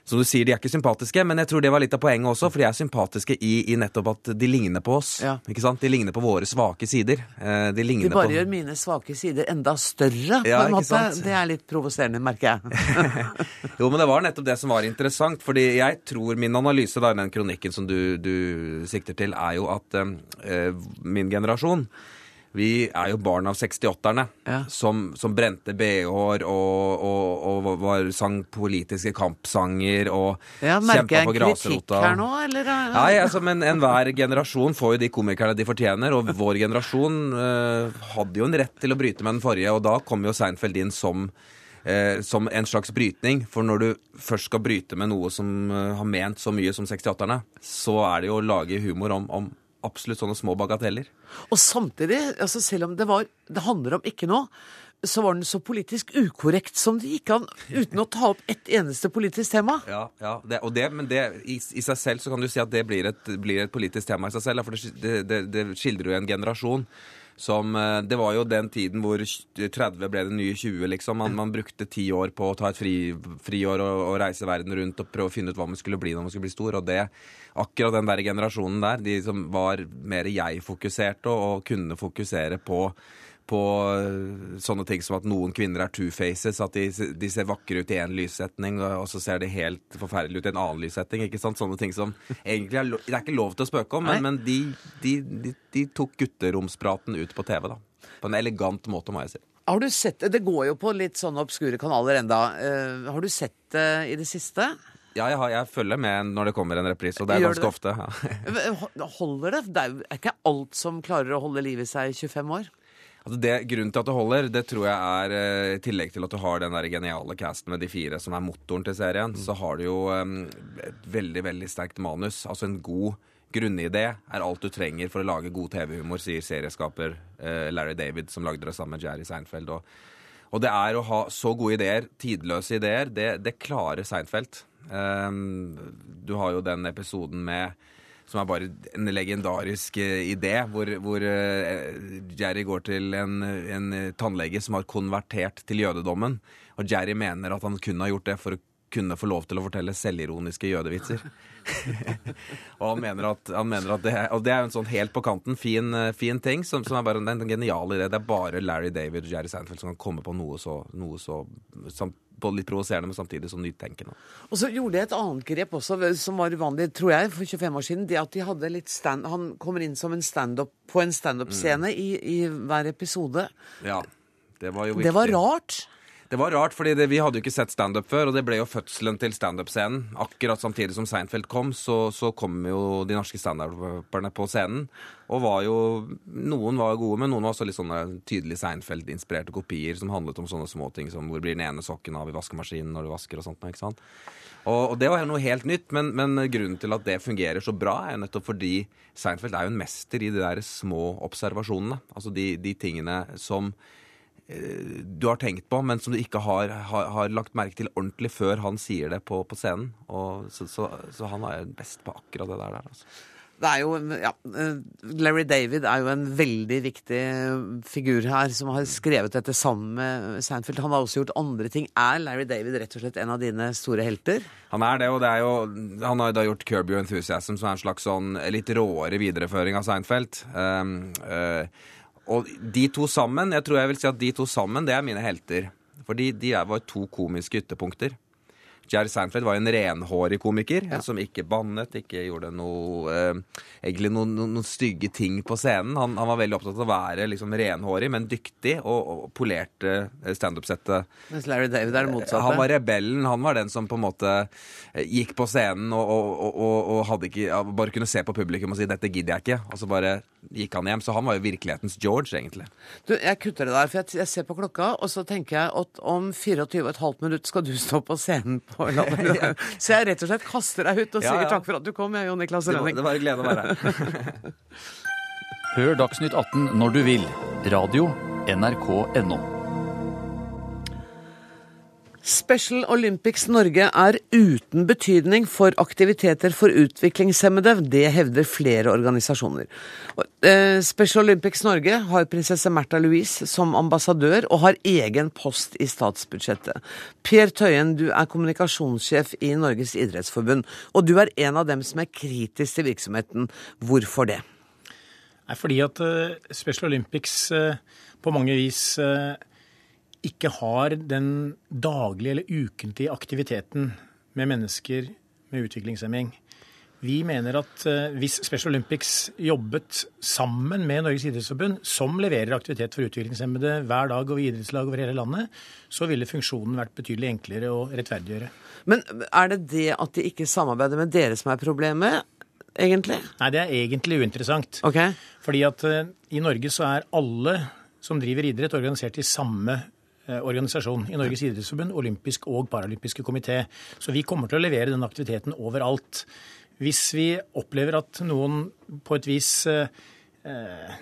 som du sier, de er ikke sympatiske, men jeg tror det var litt av poenget også, for de er sympatiske i, i nettopp at de ligner på oss. Ja. Ikke sant? De ligner på våre svake sider. Eh, De De bare på gjør mine svake sider enda større, på en måte. Det er litt provoserende, merker jeg. [laughs] Jo, men det var nettopp det som var interessant. Fordi jeg tror min analyse da, i den kronikken som du, du sikter til, er jo at eh, min generasjon vi er jo barn av 68-erne, Ja. som, som brente bh-er og, og, og var, sang politiske kampsanger og Ja, merker jeg kjempa en på kritikk her nå, eller? Nei, altså, men enhver generasjon får jo de komikerne de fortjener, og vår generasjon eh, hadde jo en rett til å bryte med den forrige, og da kom jo Seinfeld inn som eh, som en slags brytning. For når du først skal bryte med noe som eh, har ment så mye som 68-erne, så er det jo å lage humor om, om absolutt sånne små bagateller. Og samtidig, altså selv om det, var, det handler om ikke noe, så var den så politisk ukorrekt som det gikk an, uten å ta opp ett eneste politisk tema. Ja, ja det, og det, men det, i, i seg selv så kan du si at det blir et, blir et politisk tema i seg selv. For det, det, skildrer jo en generasjon som eh, Det var jo den tiden hvor 30 ble det nye 20, liksom. Man, man brukte ti år på å ta et fri, friår og, og reise verden rundt og prøve å finne ut hva man skulle bli når man skulle bli stor. Og det, akkurat den der generasjonen der, de som var mer jeg-fokuserte og, og kunne fokusere på på øh, sånne ting som at noen kvinner er two-faces, at de, de ser vakre ut i én lyssetning, og så ser de helt forferdelig ut i en annen lyssetning. ikke sant? Sånne ting som egentlig er, det er ikke lov til å spøke om, Nei. men, men de, de, de, tok gutteromspraten ut på TV, da. På en elegant måte, må jeg si. Har du sett det? Går jo på litt sånne obskure kanaler enda. Uh, har du sett det i det siste? Ja, jeg, har, jeg følger med når det kommer en reprise, og det er Gjør ganske det? ofte. Ja. [laughs] Holder det? Det er ikke alt som klarer å holde liv i seg i 25 år. Altså det, grunnen til at det holder, det tror jeg er eh, i tillegg til at du har den der geniale casten med de fire som er motoren til serien, så har du jo um, et veldig, veldig sterkt manus. Altså en god grunnidé er alt du trenger for å lage god TV-humor, sier serieskaper uh, Larry David, som lagde det sammen med Jerry Seinfeld. Og, og det er å ha så gode ideer, tidløse ideer, det, det klarer Seinfeld. Um, du har jo den episoden med som er bare en legendarisk eh, idé, hvor, hvor eh, Jerry går til en, en tannlege som har konvertert til jødedommen. Og Jerry mener at han kunne ha gjort det for å kunne få lov til å fortelle selvironiske jødevitser. [laughs] og han mener at, han mener at det, og det er en sånn helt på kanten fin, fin ting, som, som er bare en, en genial idé. Det er bare Larry David og Jerry Seinfeld som kan komme på noe så, noe så sam, både litt provoserende, men samtidig så nytenkende. Og så gjorde de et annet grep også, som var uvanlig, tror jeg, for 25 år siden. Det at de hadde litt stand... Han kommer inn som en stand-up på en standup-scene i, i hver episode. Ja, det var jo viktig. Det var rart. Det var rart, fordi det, vi hadde jo ikke sett standup før, og det ble jo fødselen til standup-scenen. Akkurat samtidig som Seinfeld kom, så, så kom jo de norske standuperne på scenen. Og var jo Noen var gode, men noen var også litt sånne tydelig Seinfeld-inspirerte kopier som handlet om sånne småting som hvor blir den ene sokken av i vaskemaskinen når du vasker og sånt. ikke sant? Og, og det var jo noe helt nytt, men, men grunnen til at det fungerer så bra, er jo nettopp fordi Seinfeld er jo en mester i de der små observasjonene. Altså de, de tingene som du har tenkt på, men som du ikke har, har, har lagt merke til ordentlig før han sier det på, på scenen. Og så, så, så han er best på akkurat det der. der altså. Det er jo, ja, eh, Larry David er jo en veldig viktig figur her, som har skrevet dette sammen med Seinfeld. Han har også gjort andre ting. Er Larry David rett og slett en av dine store helter? Han er det, og det er jo, han har jo da gjort Curb Your Enthusiasm, som er en slags sånn litt råere videreføring av Seinfeld. Um, eh, og de to sammen, jeg tror jeg vil si at de to sammen, det er mine helter. Fordi de var to komiske ytterpunkter. Jerry Seinfeld var en renhårig komiker som ikke bannet, ikke gjorde noe eh, egentlig noen, noen, noen stygge ting på scenen. Han, han var veldig opptatt av å være liksom renhårig, men dyktig, og, og polerte eh, standup-settet. Mens Larry David er det motsatte. Han var rebellen. Han var den som på en måte eh, gikk på scenen og, og, og, og hadde ikke, bare kunne se på publikum og si 'dette gidder jeg ikke', og så bare gikk han hjem. Så han var jo virkelighetens George, egentlig. Du, jeg kutter det der, for jeg, jeg ser på klokka, og så tenker jeg at om 24,5 minutter skal du stå på scenen på [laughs] ja. Så jeg rett og slett kaster deg ut og Ja, sier ja. takk for at du kom, jeg, Jon Niklas Det Rønning. det var en glede å være her. [laughs] Hør Dagsnytt 18 når du vil. Radio NRK.no. Special Olympics Norge er uten betydning for aktiviteter for utviklingshemmede. Det hevder flere organisasjoner. Eh, Special Olympics Norge har prinsesse Märtha Louise som ambassadør og har egen post i statsbudsjettet. Per Tøyen, du er kommunikasjonssjef i Norges idrettsforbund, og du er en av dem som er kritisk til virksomheten. Hvorfor det? Nei, fordi at eh, Special Olympics eh, på mange vis ikke har den daglige eller ukentlige aktiviteten med mennesker med utviklingshemming. Vi mener at eh, hvis Special Olympics jobbet sammen med Norges idrettsforbund, som leverer aktivitet for utviklingshemmede hver dag over idrettslag over hele landet, så ville funksjonen vært betydelig enklere å rettferdiggjøre. Men er det det at de ikke samarbeider med dere som er problemet, egentlig? Nei, det er egentlig uinteressant. Okay. Fordi at eh, i Norge så er alle som driver idrett, organisert i samme organisasjon. I Norges idrettsforbund, olympisk og paralympiske komité. Så vi kommer til å levere den aktiviteten overalt. Hvis vi opplever at noen på et vis eh, eh,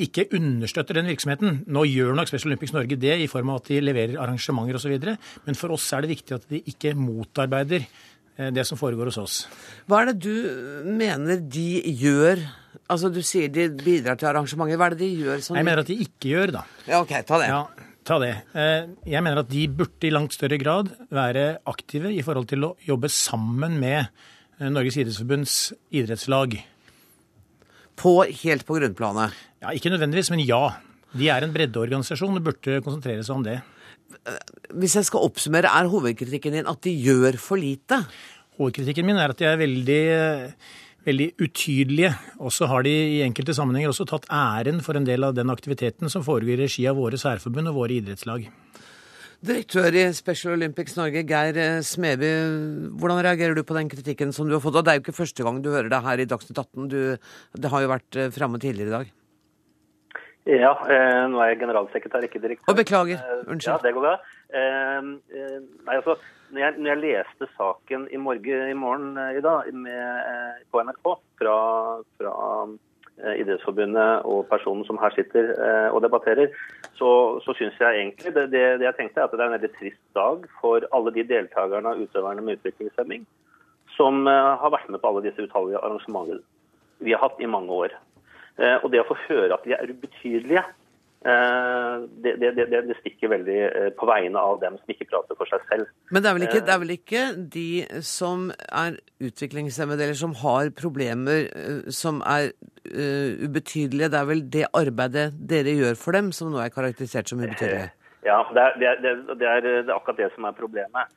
ikke understøtter den virksomheten. Nå gjør nok Special Olympics Norge det i form av at de leverer arrangementer osv., men for oss er det viktig at de ikke motarbeider eh, det som foregår hos oss. Hva er det du mener de gjør? Altså Du sier de bidrar til arrangementer. Hva er det de gjør som Jeg mener at de ikke gjør, da. Ja, ok, ta det. Ja, ta det. Eh, Jeg mener at de burde i langt større grad være aktive i forhold til å jobbe sammen med eh, Norges idrettsforbunds idrettslag. På, helt på grunnplanet. Ja, Ikke nødvendigvis, men ja. De er en breddeorganisasjon og burde konsentrere seg om det. Hvis jeg skal oppsummere, er hovedkritikken din at de gjør for lite? Hovedkritikken min er at de er veldig, eh, veldig utydelige. Og så har de i enkelte sammenhenger også tatt æren for en del av den aktiviteten som foregår i regi av våre særforbund og våre idrettslag. Direktør i Special Olympics Norge, Geir eh, Smeby. Hvordan reagerer du på den kritikken som du har fått? Og det er jo ikke første gang du hører det her i Dagsnytt 18. Du, det har jo vært eh, framme tidligere i dag. Ja, eh, nå er jeg generalsekretær, ikke direktør. Og beklager. Eh, Unnskyld. Ja, det går bra. Eh, eh, nei, altså, når jeg, når jeg leste saken i morgen, i morgen eh, i dag med, på NRK fra, fra Idrettsforbundet og personen som her sitter og debatterer, så, så syns jeg egentlig det, det, det jeg tenkte er at det er en veldig trist dag for alle de deltakerne og utøverne med utviklingshemming som har vært med på alle disse utallige arrangementene vi har hatt i mange år. Eh, Og det å få høre at de er ubetydelige, eh, det, det, det, det stikker veldig eh, på vegne av dem som ikke prater for seg selv. Men det er, vel ikke, det er vel ikke de som er utviklingshemmede eller som har problemer som er uh, ubetydelige. Det er vel det arbeidet dere gjør for dem som nå er karakterisert som ubetydelige? Ja, det er, det, er, det, er, det akkurat det som er problemet.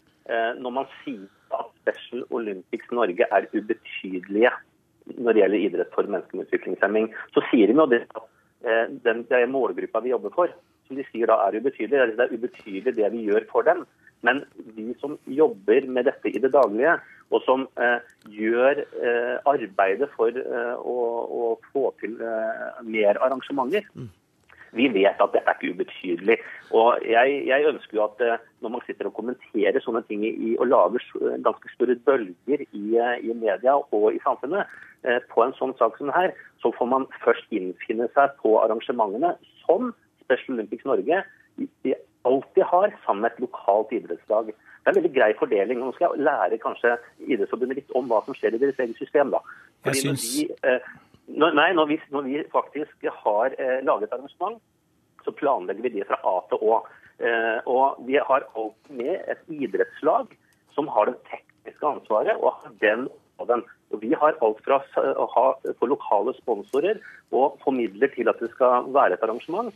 Når man sier at Special Olympics Norge er ubetydelige når det gjelder idrett for mennesker med utviklingshemming, så sier de jo det at eh, den, det er målgruppa vi jobber for, som de sier da er ubetydelig. Det er ubetydelig det vi gjør for dem. Men de som jobber med dette i det daglige, og som eh, gjør eh, arbeidet for eh, å, å få til eh, mer arrangementer, vi vet at dette er ikke ubetydelig. Og jeg, jeg ønsker jo at eh, når man sitter og kommenterer sånne ting i, og lager ganske store bølger i, eh, i media og i samfunnet eh, på en sånn sak som det her, så får man først innfinne seg på arrangementene som Special Olympics Norge de alltid har sammen med et lokalt idrettslag. Det er en veldig grei fordeling. og Nå skal jeg lære kanskje Idrettsforbundet litt om hva som skjer i deres eget system. da. Jeg synes... når de eh, når, nei, når vi, når vi faktisk har eh, laget arrangement, så planlegger vi det fra A til Å. Eh, og vi har alt med et idrettslag som har det tekniske ansvaret og har den oppgaven. Og vi har alt fra å ha få lokale sponsorer og få midler til at det skal være et arrangement,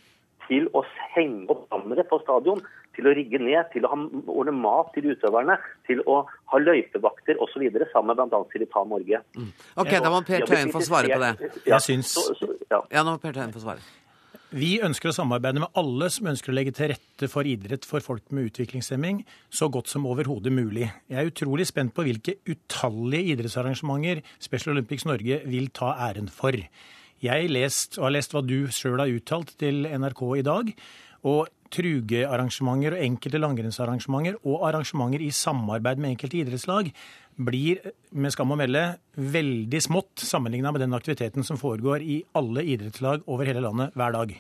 til å henge opp bannere på stadion, til å rigge ned, til å ha, ordne mat til utøverne, til å ha løypevakter osv. sammen med bl.a. Silitan Norge. Mm. Ok, da må Per Tøyen få svare på det. Jeg syns- ja. Ja, nå må Per Tøyen få svare. Vi ønsker å samarbeide med alle som ønsker å legge til rette for idrett for folk med utviklingshemming, så godt som overhodet mulig. Jeg er utrolig spent på hvilke utallige idrettsarrangementer Special Olympics Norge vil ta æren for. Jeg lest, har lest hva du sjøl har uttalt til NRK i dag. Og trugearrangementer og enkelte langrennsarrangementer og arrangementer i samarbeid med enkelte idrettslag blir med skam å melde veldig smått sammenligna med den aktiviteten som foregår i alle idrettslag over hele landet hver dag.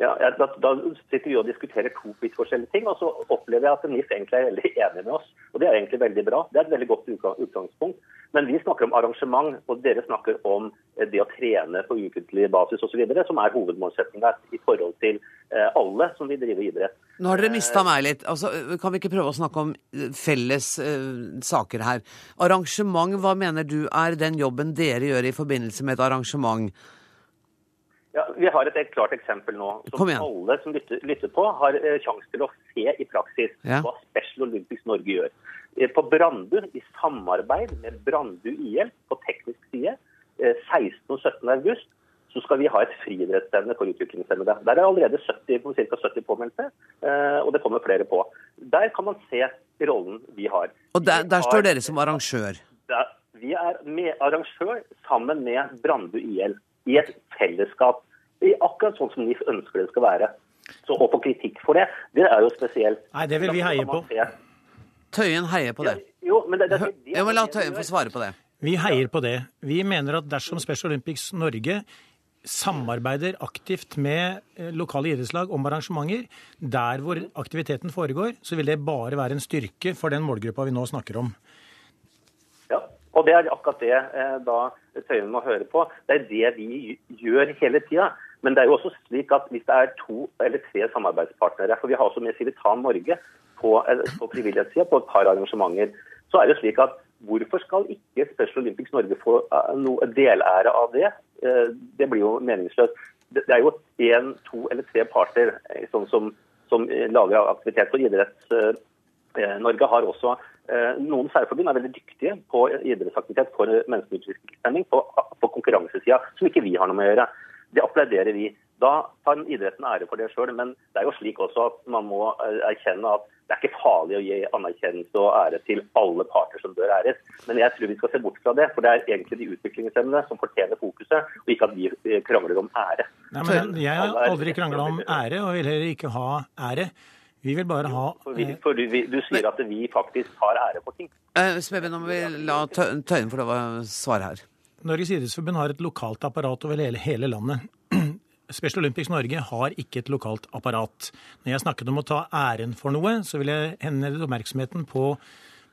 Ja, da, da sitter vi og diskuterer to vidt forskjellige ting, og så opplever jeg at NIF egentlig er veldig enig med oss. Og Det er egentlig veldig bra. Det er et veldig godt utgangspunkt. Men vi snakker om arrangement, og dere snakker om eh, det å trene på ukentlig basis osv., som er hovedmålsettinga i forhold til eh, alle som vil drive idrett. Nå har dere mista meg litt. Altså, kan vi ikke prøve å snakke om eh, felles uh, saker her? Arrangement, hva mener du er den jobben dere gjør i forbindelse med et arrangement? Ja, Vi har et helt klart eksempel nå, som alle som lytter, lytter på, har eh, sjanse til å se i praksis Ja. hva Special Olympics Norge gjør. Eh, På Brandu, i samarbeid med Brandu IL på teknisk side, eh, 16. og 17. august, så skal vi ha et friidrettsstevne for utviklingshemmede. Der er allerede 70, ca. 70 påmeldte, eh, og det kommer flere på. Der kan man se rollen vi har. Og der, der står dere som arrangør. Vi er med arrangør sammen med Brandu IL i et fellesskap. I akkurat sånn som NIF ønsker det skal være. Så Å få kritikk for det, det er jo spesielt. Nei, det vil vi heie på. Tøyen heier på det. Jo, men det, det, det, det, Jeg må la Tøyen få svare på det. Vi heier på det. Vi mener at dersom Special Olympics Norge samarbeider aktivt med eh, lokale idrettslag om arrangementer, der hvor aktiviteten foregår, så vil det bare være en styrke for den målgruppa vi nå snakker om. Og det er akkurat det eh, da Tøyen må høre på. Det er det vi gjør hele tida. Men det er jo også slik at hvis det er to eller tre samarbeidspartnere, for vi har også med Civitan Norge på, eh, på frivillighetssida på et par arrangementer, så er det slik at hvorfor skal ikke Special Olympics Norge få eh, noe delære av det? Eh, Det blir jo meningsløst. Det er jo én, to eller tre parter sånn som, som lager aktivitet for idretts... Eh, Norge har også Noen særforbund er veldig dyktige på idrettsaktivitet for mennesker med utviklingshemming på, på konkurransesida, som ikke vi har noe med å gjøre. Det applauderer vi. Da tar idretten ære for det sjøl, men det er jo slik også at man må eh, erkjenne at det er ikke farlig å gi anerkjennelse og ære til alle parter som bør æres. Men jeg tror vi skal se bort fra det, for det er egentlig de utviklingshemmede som fortjener fokuset, og ikke at vi eh, krangler om ære. Nei, men Jeg har aldri krangla om ære, og vil heller ikke ha ære. Vi vil bare ha For, vi, for du, vi, du sier at vi faktisk har ære for ting. Eh, Smeben, nå må vi la Tøyen få lov å svare her. Norges idrettsforbund har et lokalt apparat over hele, hele landet. [clears throat] Special Olympics Norge har ikke et lokalt apparat. Når jeg snakket om å ta æren for noe, så vil jeg henlede oppmerksomheten på,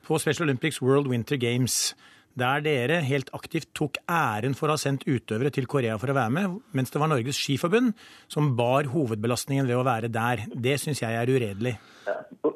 på Special Olympics World Winter Games. Der dere helt aktivt tok æren for å ha sendt utøvere til Korea for å være med, mens det var Norges Skiforbund som bar hovedbelastningen ved å være der. Det syns jeg er uredelig.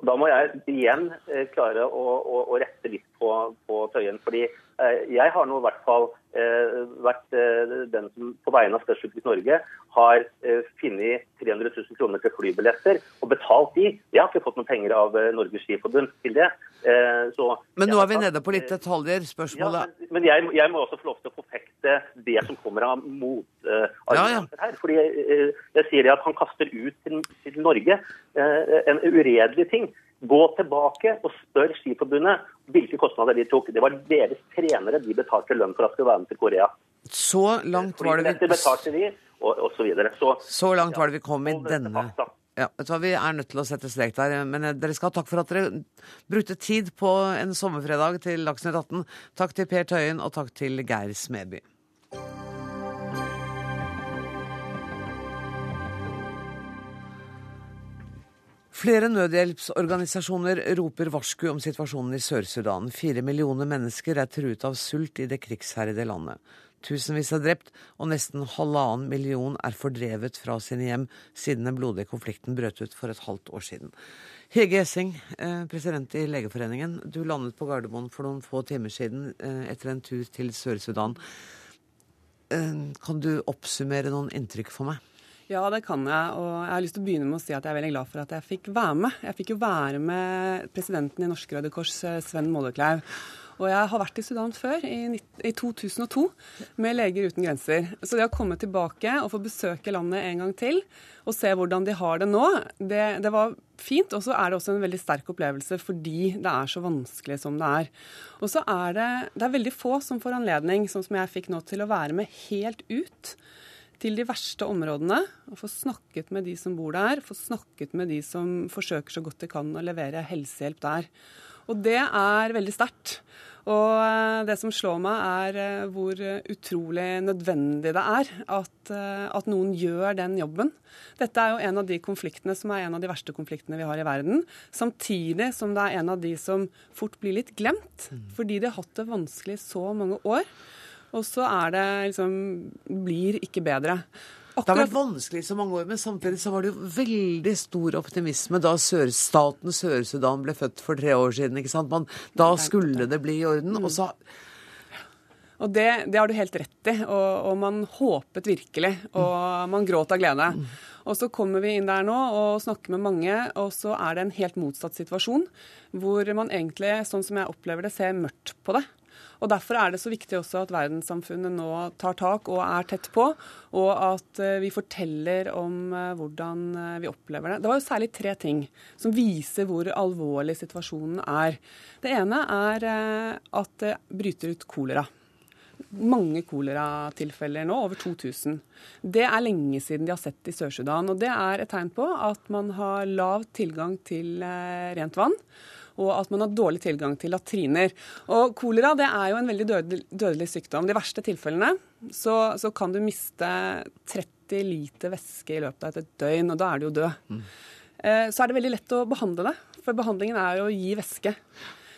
Da må jeg igjen eh, klare å, å, å rette litt på, på Tøyen. fordi eh, jeg har nå i hvert fall vært eh, den som på vegne av Olympics Norge har eh, funnet 300 000 kroner til flybilletter og betalt de. Jeg har ikke fått noen penger av eh, Norges Skiforbund til det. Eh, så Men nå er vi nede på litt detaljer. ja, Spørsmålet men- men jeg, jeg må også få lov til å forfekte det som kommer av motargumenter her. Fordi eh, jeg sier det at han kaster ut til, til Norge eh, en uredelig ting. Gå tilbake og spør Skiforbundet hvilke kostnader de tok. Det var deres trenere de betalte lønn for at skulle være med til Korea. Så langt var det vi, og, og så. Så, så langt var det vi kom i denne ja, Vi er nødt til å sette strek der, men eh, dere skal ha takk for at dere brukte tid på en sommerfredag til Dagsnytt 18. Takk til Per Tøyen, og takk til Geir Smedby. Flere nødhjelpsorganisasjoner roper varsku om situasjonen i Sør-Sudan. Fire millioner mennesker er truet av sult i det krigsherjede landet. Tusenvis er drept, og nesten halvannen million er fordrevet fra sine hjem siden den blodige konflikten brøt ut for et halvt år siden. Hege Essing, eh, president i Legeforeningen. Du landet på Gardermoen for noen få timer siden eh, etter en tur til Sør-Sudan. Eh, Kan du oppsummere noen inntrykk for meg? Ja, det kan jeg. Og jeg har lyst til å begynne med å si at jeg er veldig glad for at jeg fikk være med. Jeg fikk jo være med presidenten i Norske Røde Kors, eh, Sven Mollekleiv. Og jeg har vært i Sudan før, i, i 2002, med Leger uten grenser. Så det å komme tilbake og få besøke landet en gang til og se hvordan de har det nå, det, det var fint. Og så er det også en veldig sterk opplevelse fordi det er så vanskelig som det er. Og så er det, det er veldig få som får anledning, sånn som jeg fikk nå, til å være med helt ut til de verste områdene og få snakket med de som bor der, få snakket med de som forsøker så godt de kan å levere helsehjelp der. Og det er veldig sterkt. Og eh, det som slår meg, er eh, hvor utrolig nødvendig det er at, eh, at, noen gjør den jobben. Dette er jo en av de konfliktene som er en av de verste konfliktene vi har i verden. Samtidig som det er en av de som fort blir litt glemt, mm. fordi de har hatt det vanskelig så mange år. Og så er det liksom Blir ikke bedre. Akkurat. Det har vært vanskelig i så mange år, men samtidig så var det jo veldig stor optimisme da sør, staten Sør-Sudan ble født for tre år siden. ikke sant? Man, da skulle det bli i orden. og så... Og det, det, har du helt rett i, og, og, man håpet virkelig. Og man gråt av glede. Og så kommer vi inn der nå og snakker med mange, og så er det en helt motsatt situasjon. Hvor man egentlig, sånn som jeg opplever det, ser mørkt på det. Og Derfor er det så viktig også at verdenssamfunnet nå tar tak og er tett på, og at eh, vi forteller om eh, hvordan eh, vi opplever det. Det var jo særlig tre ting som viser hvor alvorlig situasjonen er. Det ene er at det bryter ut kolera mange koleratilfeller nå, over 2000. Det er lenge siden de har sett i Sør-Sudan. og Det er et tegn på at man har lav tilgang til rent vann og at man har dårlig tilgang til latriner. Og Kolera det er jo en veldig dødelig, dødelig sykdom. De verste tilfellene så, så, kan du miste 30 liter væske i løpet av et døgn, og da er du jo død. Mm. Eh, så er det veldig lett å behandle det, for behandlingen er jo å gi væske.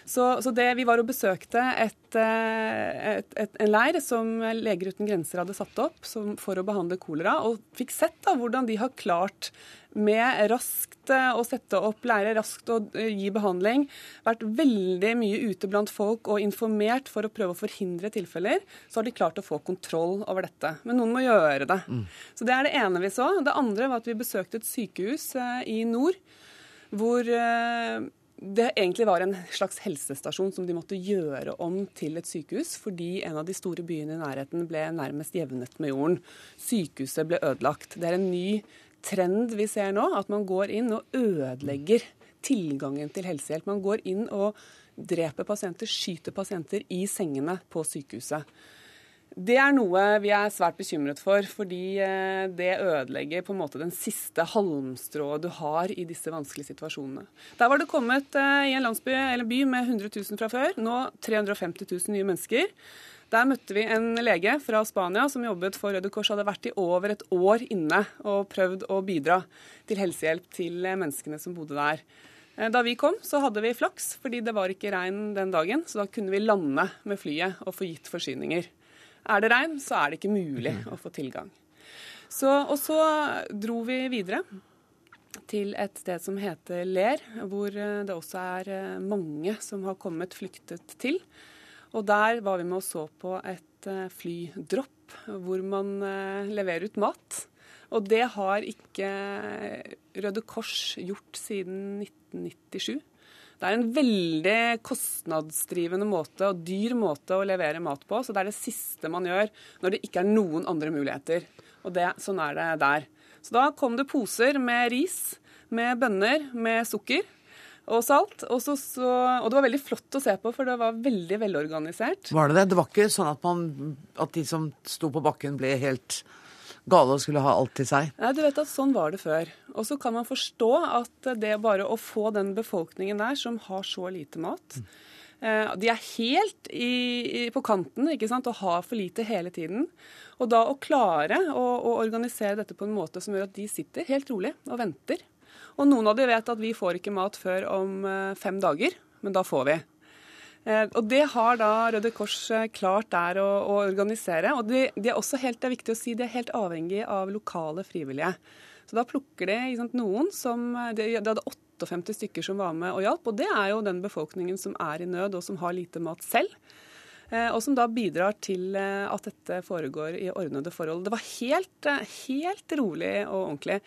Så, så det, vi var og besøkte et, eh, et, et, en leir som Leger uten grenser hadde satt opp som, for å behandle kolera, og fikk sett da hvordan de har klart med raskt eh, å sette opp, leirer, raskt å eh, gi behandling. Vært veldig mye ute blant folk og informert for å prøve å forhindre tilfeller. Så har de klart å få kontroll over dette. Men noen må gjøre det. Mm. Så Det er det ene vi så. Det andre var at vi besøkte et sykehus i nord hvor det egentlig var en slags helsestasjon som de måtte gjøre om til et sykehus, fordi en av de store byene i nærheten ble nærmest jevnet med jorden. Sykehuset ble ødelagt. Det er en ny trend vi ser nå, at man går inn og ødelegger tilgangen til helsehjelp. Man går inn og dreper pasienter, skyter pasienter i sengene på sykehuset. Det er noe vi er svært bekymret for, fordi eh, det ødelegger på en måte den siste halmstrået du har i disse vanskelige situasjonene. Der var det kommet eh, i en landsby eller by med 100 000 fra før, nå 350 000 nye mennesker. Der møtte vi en lege fra Spania som jobbet for Røde Kors, hadde vært i over et år inne og prøvd å bidra til helsehjelp til menneskene som bodde der. Eh, da vi kom, så hadde vi flaks, fordi det var ikke regn den dagen. Så da kunne vi lande med flyet og få gitt forsyninger. Er det regn, så er det ikke mulig å få tilgang. Så, og så dro vi videre til et sted som heter Ler, hvor eh, det også er eh, mange som har kommet flyktet til. Og der var vi med og så på et eh, flydropp hvor man leverer ut mat. Og det har ikke Røde Kors gjort siden 1997. Det er en veldig kostnadsdrivende måte og dyr måte å levere mat på. Så det er det siste man gjør når det ikke er noen andre muligheter. Og det, sånn er det der. Så da kom det poser med ris, med bønner, med sukker og salt. Og, så, så, og, det var veldig flott å se på, for det var veldig velorganisert. Var det det? Det var ikke sånn at, man, at de som sto på bakken, ble helt gale og skulle ha alt til seg? Nei, du vet at Sånn var det før. Og så kan man forstå at det bare å få den befolkningen der som har så lite mat mm. De er helt i, i, på kanten ikke sant, og har for lite hele tiden. Og da å klare å, å organisere dette på en måte som gjør at de sitter helt rolig og venter. Og noen av de vet at vi får ikke mat før om eh, fem dager, men da får vi. Eh, og Det har da Røde Kors eh, klart der å, å organisere. og de, de, er også helt, Det er viktig å si de er helt avhengig av lokale frivillige. Så Da plukker de sant, noen som Det de, de hadde 58 stykker som var med og hjalp. og Det er jo den befolkningen som er i nød og som har lite mat selv. eh, og som da bidrar til eh, at dette foregår i ordnede forhold. Det var helt, helt rolig og ordentlig.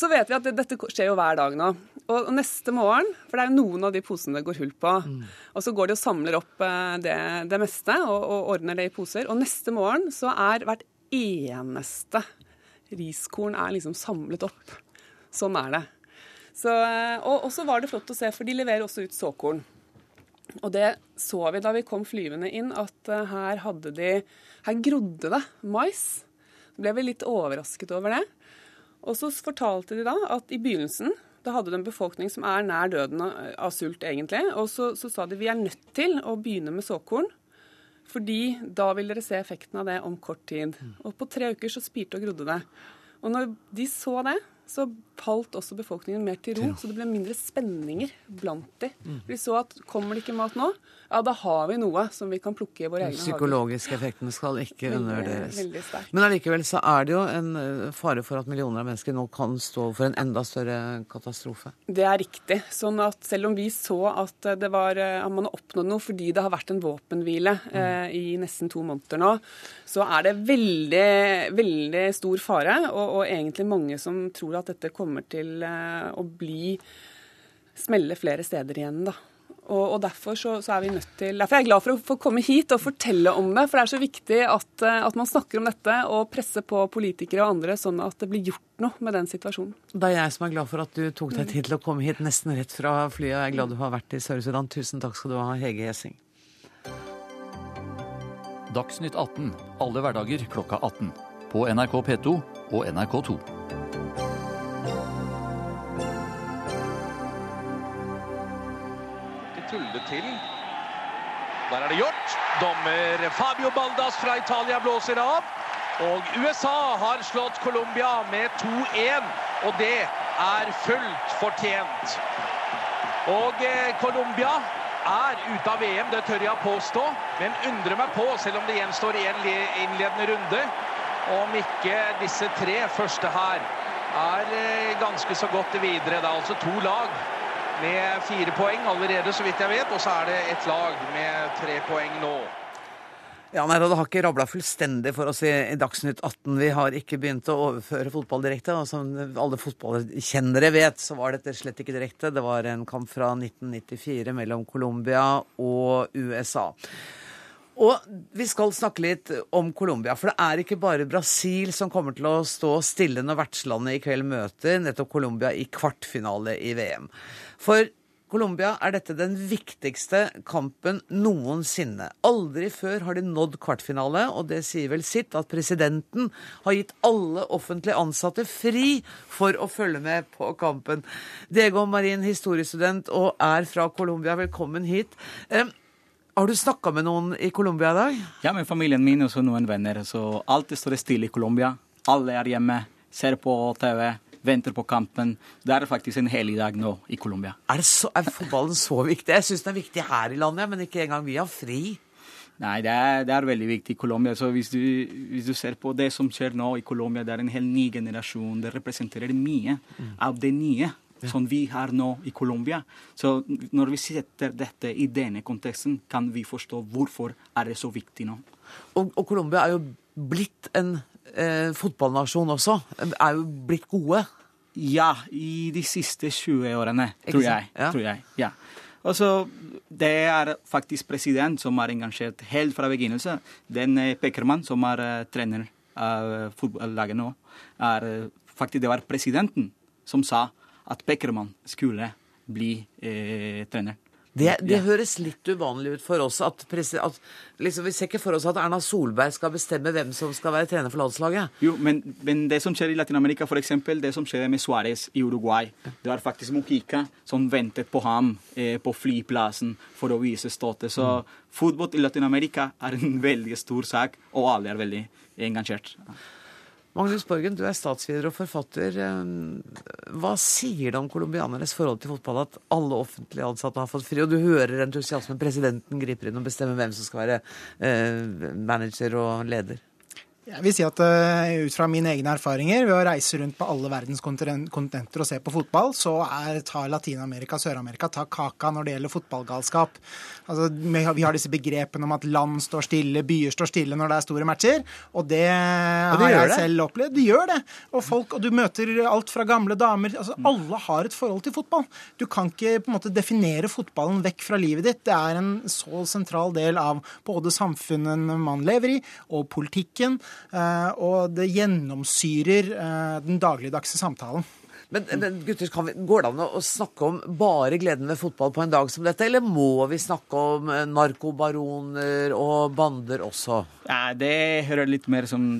Så vet vi at dette skjer jo hver dag nå. Og neste morgen, for det er jo noen av de posene det går hull på, mm. og så går de og samler opp det, det meste og, og, ordner det i poser. Og neste morgen så er hvert eneste riskorn er liksom samlet opp. Sånn er det. Så, og så var det flott å se, for de leverer også ut såkorn. Og det så vi da vi kom flyvende inn, at eh, her hadde de Her grodde det mais. Så ble vi litt overrasket over det. Og så fortalte de da at i begynnelsen da hadde du en befolkning som er nær døden av sult, egentlig. Og så, så sa de vi er nødt til å begynne med såkorn. Fordi da vil dere se effekten av det om kort tid. Og på tre uker så spirte og grodde det. Og når de så det, så falt også befolkningen mer til ro. Så det ble mindre spenninger blant de. Mm. De så at kommer det ikke mat nå, ja da har vi noe som vi kan plukke i våre egne hager. Psykologiske effekten skal ikke undervurderes. Men allikevel så er det jo en eh, fare for at millioner av mennesker nå kan stå for en enda større katastrofe. Det er riktig. Sånn at selv om vi så at det var, eh, at man har oppnådd noe fordi det har vært en våpenhvile mm. eh, i nesten to måneder nå, så er det veldig, veldig stor fare, og, og egentlig mange som tror at dette kommer til eh, å bli smelle flere steder igjen. da. Og, og derfor, så, så, er vi nødt til, derfor er jeg glad for å få komme hit og fortelle om det. For det er så viktig at, eh, at man snakker om dette og presser på politikere og andre, sånn at det blir gjort noe med den situasjonen. Det er jeg som er glad for at du tok deg tid til å komme hit nesten rett fra flyet. Jeg er glad du har vært i Sør-Sudan. Tusen takk skal du ha, Hege Gjessing. Dagsnytt 18 alle hverdager klokka 18. På NRK P2 og NRK2. Tulle til. Der er det gjort. Dommer Fabio Baldas fra Italia blåser av. Og USA har slått Colombia med 2-1, og det er fullt fortjent. Og eh, Colombia er ute av VM, det tør jeg påstå. Men undrer meg på, selv om det gjenstår én innledende runde, om ikke disse tre første her er eh, ganske så godt videre. Det er altså to lag med fire poeng allerede, så vidt jeg vet. Og så er det et lag med tre poeng nå. Ja, nei, Det har ikke rabla fullstendig for oss i, Dagsnytt 18. Vi har ikke begynt å overføre fotball direkte. Og som alle fotballkjennere vet, så var dette slett ikke direkte. Det var en kamp fra 1994 mellom Colombia og USA. Og vi skal snakke litt om Colombia, for det er ikke bare Brasil som kommer til å stå stille når vertslandet i kveld møter nettopp Colombia i kvartfinale i VM. For Colombia er dette den viktigste kampen noensinne. Aldri før har de nådd kvartfinale, og det sier vel sitt at presidenten har gitt alle offentlig ansatte fri for å følge med på kampen. Diego Marin, historiestudent og er fra Colombia, velkommen hit. Har du snakka med noen i Colombia i dag? Ja, med familien min og noen venner. Så alt står stille i Colombia. Alle er hjemme, ser på TV, venter på kampen. Det er faktisk en hellig dag nå i Colombia. Er, er, fotballen så viktig? Jeg syns den er viktig her i landet, men ikke engang vi har fri. Nei, det er, det er, veldig viktig i Colombia. Så hvis du, hvis du, ser på det som skjer nå i Colombia, det er en hel ny generasjon. Det representerer mye mm. av det nye som vi har nå i Colombia. Så når vi setter dette i denne konteksten, kan vi forstå hvorfor er det så viktig nå. Og, og Colombia er jo blitt en eh, fotballnasjon også. Er jo blitt gode. Ja, i de siste 20 årene, tror jeg. Ja. Tror jeg. Ja. Altså, Det er faktisk president som er engasjert helt fra begynnelsen. Den Pekerman, som er uh, trener av fotballaget nå, er uh, faktisk det var presidenten som sa at Beckermann skulle bli eh, trener. Det, det ja. høres litt uvanlig ut for oss at, at liksom, Vi ser ikke for oss at Erna Solberg skal bestemme hvem som skal være trener for landslaget. Jo, men, men det som skjer i Latin-Amerika, f.eks. det som skjer med Suárez i Uruguay Det var faktisk Mujica som ventet på ham eh, på flyplassen for å vise støtte. Så mm. fotball i Latin-Amerika er en [laughs] veldig stor sak, og alle er veldig engasjert. Magnus Borgen, du er statsvider og forfatter. Hva sier det om colombianernes forhold til fotball at alle offentlige ansatte har fått fri, og du hører entusiasmen, presidenten griper inn og bestemmer hvem som skal være eh, manager og leder? Jeg vil si at uh, Ut fra mine egne erfaringer ved å reise rundt på alle verdens kontinenter og se på fotball, så er, tar Latin-Amerika Sør-Amerika tar kaka når det gjelder fotballgalskap. Altså, vi har disse begrepene om at land står stille, byer står stille når det er store matcher. Og det, og det har jeg det. selv opplevd. De gjør det. Og, folk, og du møter alt fra gamle damer altså, mm. Alle har et forhold til fotball. Du kan ikke på en måte definere fotballen vekk fra livet ditt. Det er en så sentral del av både samfunnet man lever i, og politikken. Eh, og det gjennomsyrer eh, den dagligdagse samtalen. Men, men gutter, vi, Går det an å snakke om bare gleden ved fotball på en dag som dette, eller må vi snakke om eh, narkobaroner og bander også? Ja, Det hører litt mer som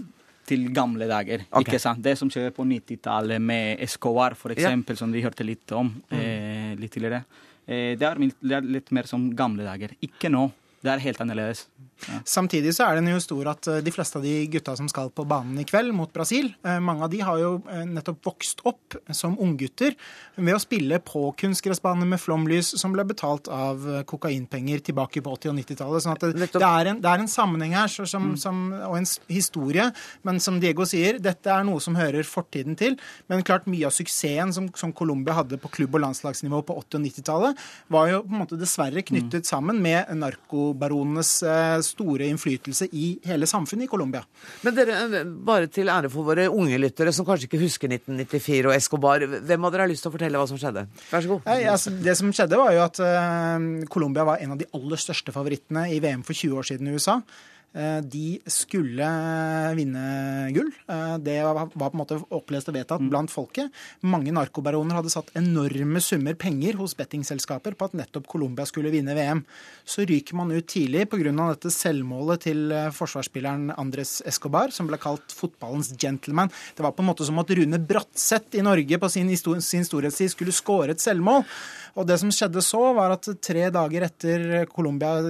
til gamle dager. Okay. ikke sant? Det som skjer på 90-tallet med Escobar, f.eks., ja. som vi hørte litt om mm. eh, litt tidligere. Eh, det, er, det er litt mer som gamle dager. Ikke nå. Det er helt annerledes. Ja. Samtidig så er den jo stor at eh, de fleste av de gutta som skal på banen i kveld mot Brasil, eh, mange av de har jo eh, nettopp vokst opp som unggutter ved å spille på kunstgressbaner med flomlys som ble betalt av kokainpenger tilbake på 80- og 90-tallet. sånn at det, det, er en, det, er en, sammenheng her så, som, mm. som, og en historie. Men som Diego sier, dette er noe som hører fortiden til. Men klart mye av suksessen som, som Colombia hadde på klubb- og landslagsnivå på 80- og 90-tallet, var jo på en måte dessverre knyttet mm. sammen med narkobaronenes eh, store innflytelse i hele samfunnet i Colombia. Men dere, eh, bare til ære for våre unge lyttere som kanskje ikke husker 1994 og Escobar, hvem av dere har lyst til å fortelle hva som skjedde? Vær så god. Nei, altså, det som skjedde, var jo at uh, Colombia var en av de aller største favorittene i VM for 20 år siden i USA. Eh, de skulle vinne gull. Eh, det var på en måte opplest og vedtatt mm. blant folket. Mange narkobaroner hadde satt enorme summer penger hos bettingselskaper på at nettopp Colombia skulle vinne VM. Så ryker man ut tidlig pga. dette selvmålet til eh, forsvarsspilleren Andres Escobar, som ble kalt fotballens gentleman. Det var på en måte som at Rune Bratseth i Norge på sin, sin storhetstid skulle skåre et selvmål. Og det som skjedde så, var at tre dager etter Colombia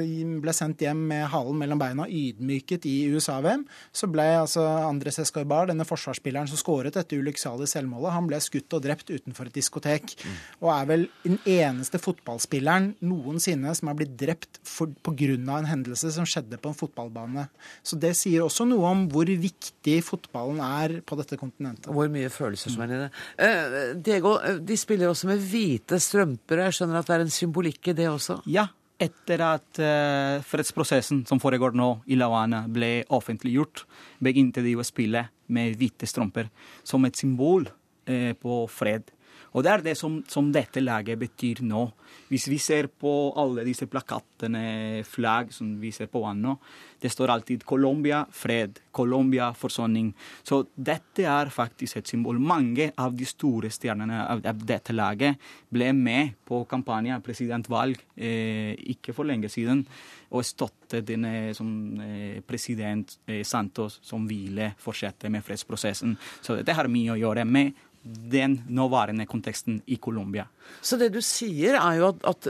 ble sendt hjem med halen mellom beina, ydmyket i USA-VM, så ble altså Andres Escobar, denne forsvarsspilleren som skåret dette ulykksalige selvmålet, han ble skutt og drept utenfor et diskotek. Mm. Og er vel den eneste fotballspilleren noensinne som er blitt drept pga. en hendelse som skjedde på en fotballbane. Så det sier også noe om hvor viktig fotballen er på dette kontinentet. Hvor mye følelser som er i det. Uh, Diego, eh, de spiller også med hvite strømper strømper. Jeg skjønner at det er en symbolikk i det også? Ja. Etter at uh, fredsprosessen som foregår nå i La ble offentliggjort, begynte de å spille med hvite strømper som et symbol uh, på fred. Og det er det som, som, dette laget betyr nå. Hvis vi ser på alle disse plakatene, flagg som vi ser på nå, det står alltid 'Colombia fred', 'Colombia forsoning'. Så dette er faktisk et symbol. Mange av de store stjernene av, dette laget ble med på kampanjen, presidentvalg, eh, ikke for lenge siden, og støttet denne som, eh, president eh, Santos, som ville fortsette med fredsprosessen. Så dette har mye å gjøre med den nåværende konteksten i Colombia. Så det du sier, er jo at, at,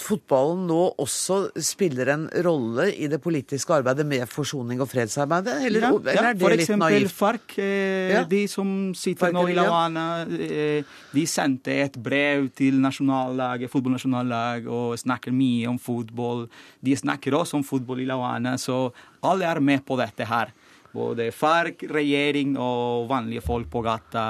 fotballen nå også spiller en rolle i det politiske arbeidet med forsoning og fredsarbeidet? Eller, ja, eller er det for litt eksempel FARC, eh, ja. de som sitter Fark, nå i La Habana, eh, de sendte et brev til nasjonallaget, fotballnasjonallag og snakker mye om fotball. De snakker også om fotball i La Habana, så alle er med på dette her. Både FARC, regjering og vanlige folk på gata.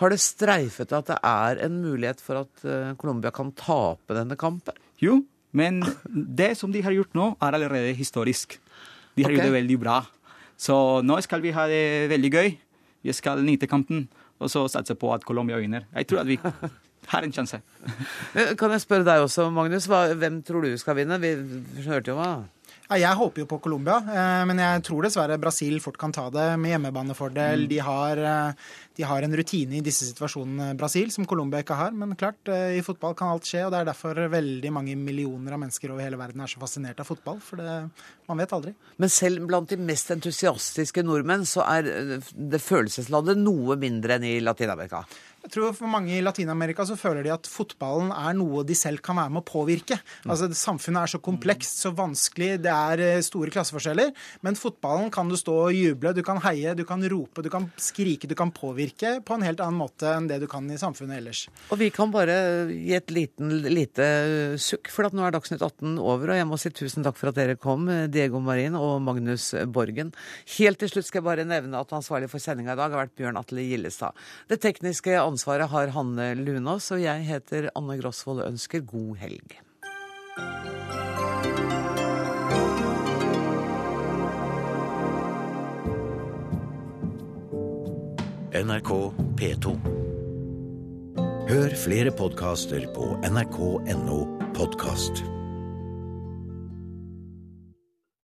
Har det streifet at det er en mulighet for at uh, Colombia kan tape denne kampen? Jo, men det som de har gjort nå, er allerede historisk. De har okay. gjort det veldig bra. Så nå skal vi ha det veldig gøy. Vi skal nyte kampen, og så satse på at Colombia vinner. Jeg tror at vi har en sjanse. [laughs] Eh, kan jeg spørre deg også, Magnus. Hvem tror du skal vinne? Vi hørte jo hva ja, jeg håper jo på Colombia, eh, men jeg tror dessverre Brasil fort kan ta det med hjemmebanefordel. Mm. De, har, eh, de, har, en rutine i disse situasjonene, Brasil, som Colombia ikke har. Men klart, eh, i fotball kan alt skje, og det er derfor veldig mange millioner av mennesker over hele verden er så fascinert av fotball. For det, man vet aldri. Men selv blant de mest entusiastiske nordmenn så er det følelseslandet noe mindre enn i Latin-Amerika? Jeg tror For mange i Latin-Amerika så føler de at fotballen er noe de selv kan være med å påvirke. Mm. Altså Samfunnet er så komplekst, så vanskelig, det er eh, store klasseforskjeller. Men fotballen kan du stå og juble, du kan heie, du kan rope, du kan skrike, du kan påvirke på en helt annen måte enn det du kan i samfunnet ellers. Og vi kan bare gi et liten, lite sukk, for at nå er Dagsnytt 18 over. Og jeg må si tusen takk for at dere kom, Diego Marin og Magnus Borgen. Helt til slutt skal jeg bare nevne at ansvarlig for sendinga i dag har vært Bjørn Atle Gillestad. Det tekniske ansvaret har Hanne Lunås, og jeg heter Anne Grosvold og ønsker god helg. NRK P2. Hør flere podkaster på nrk.no podkast.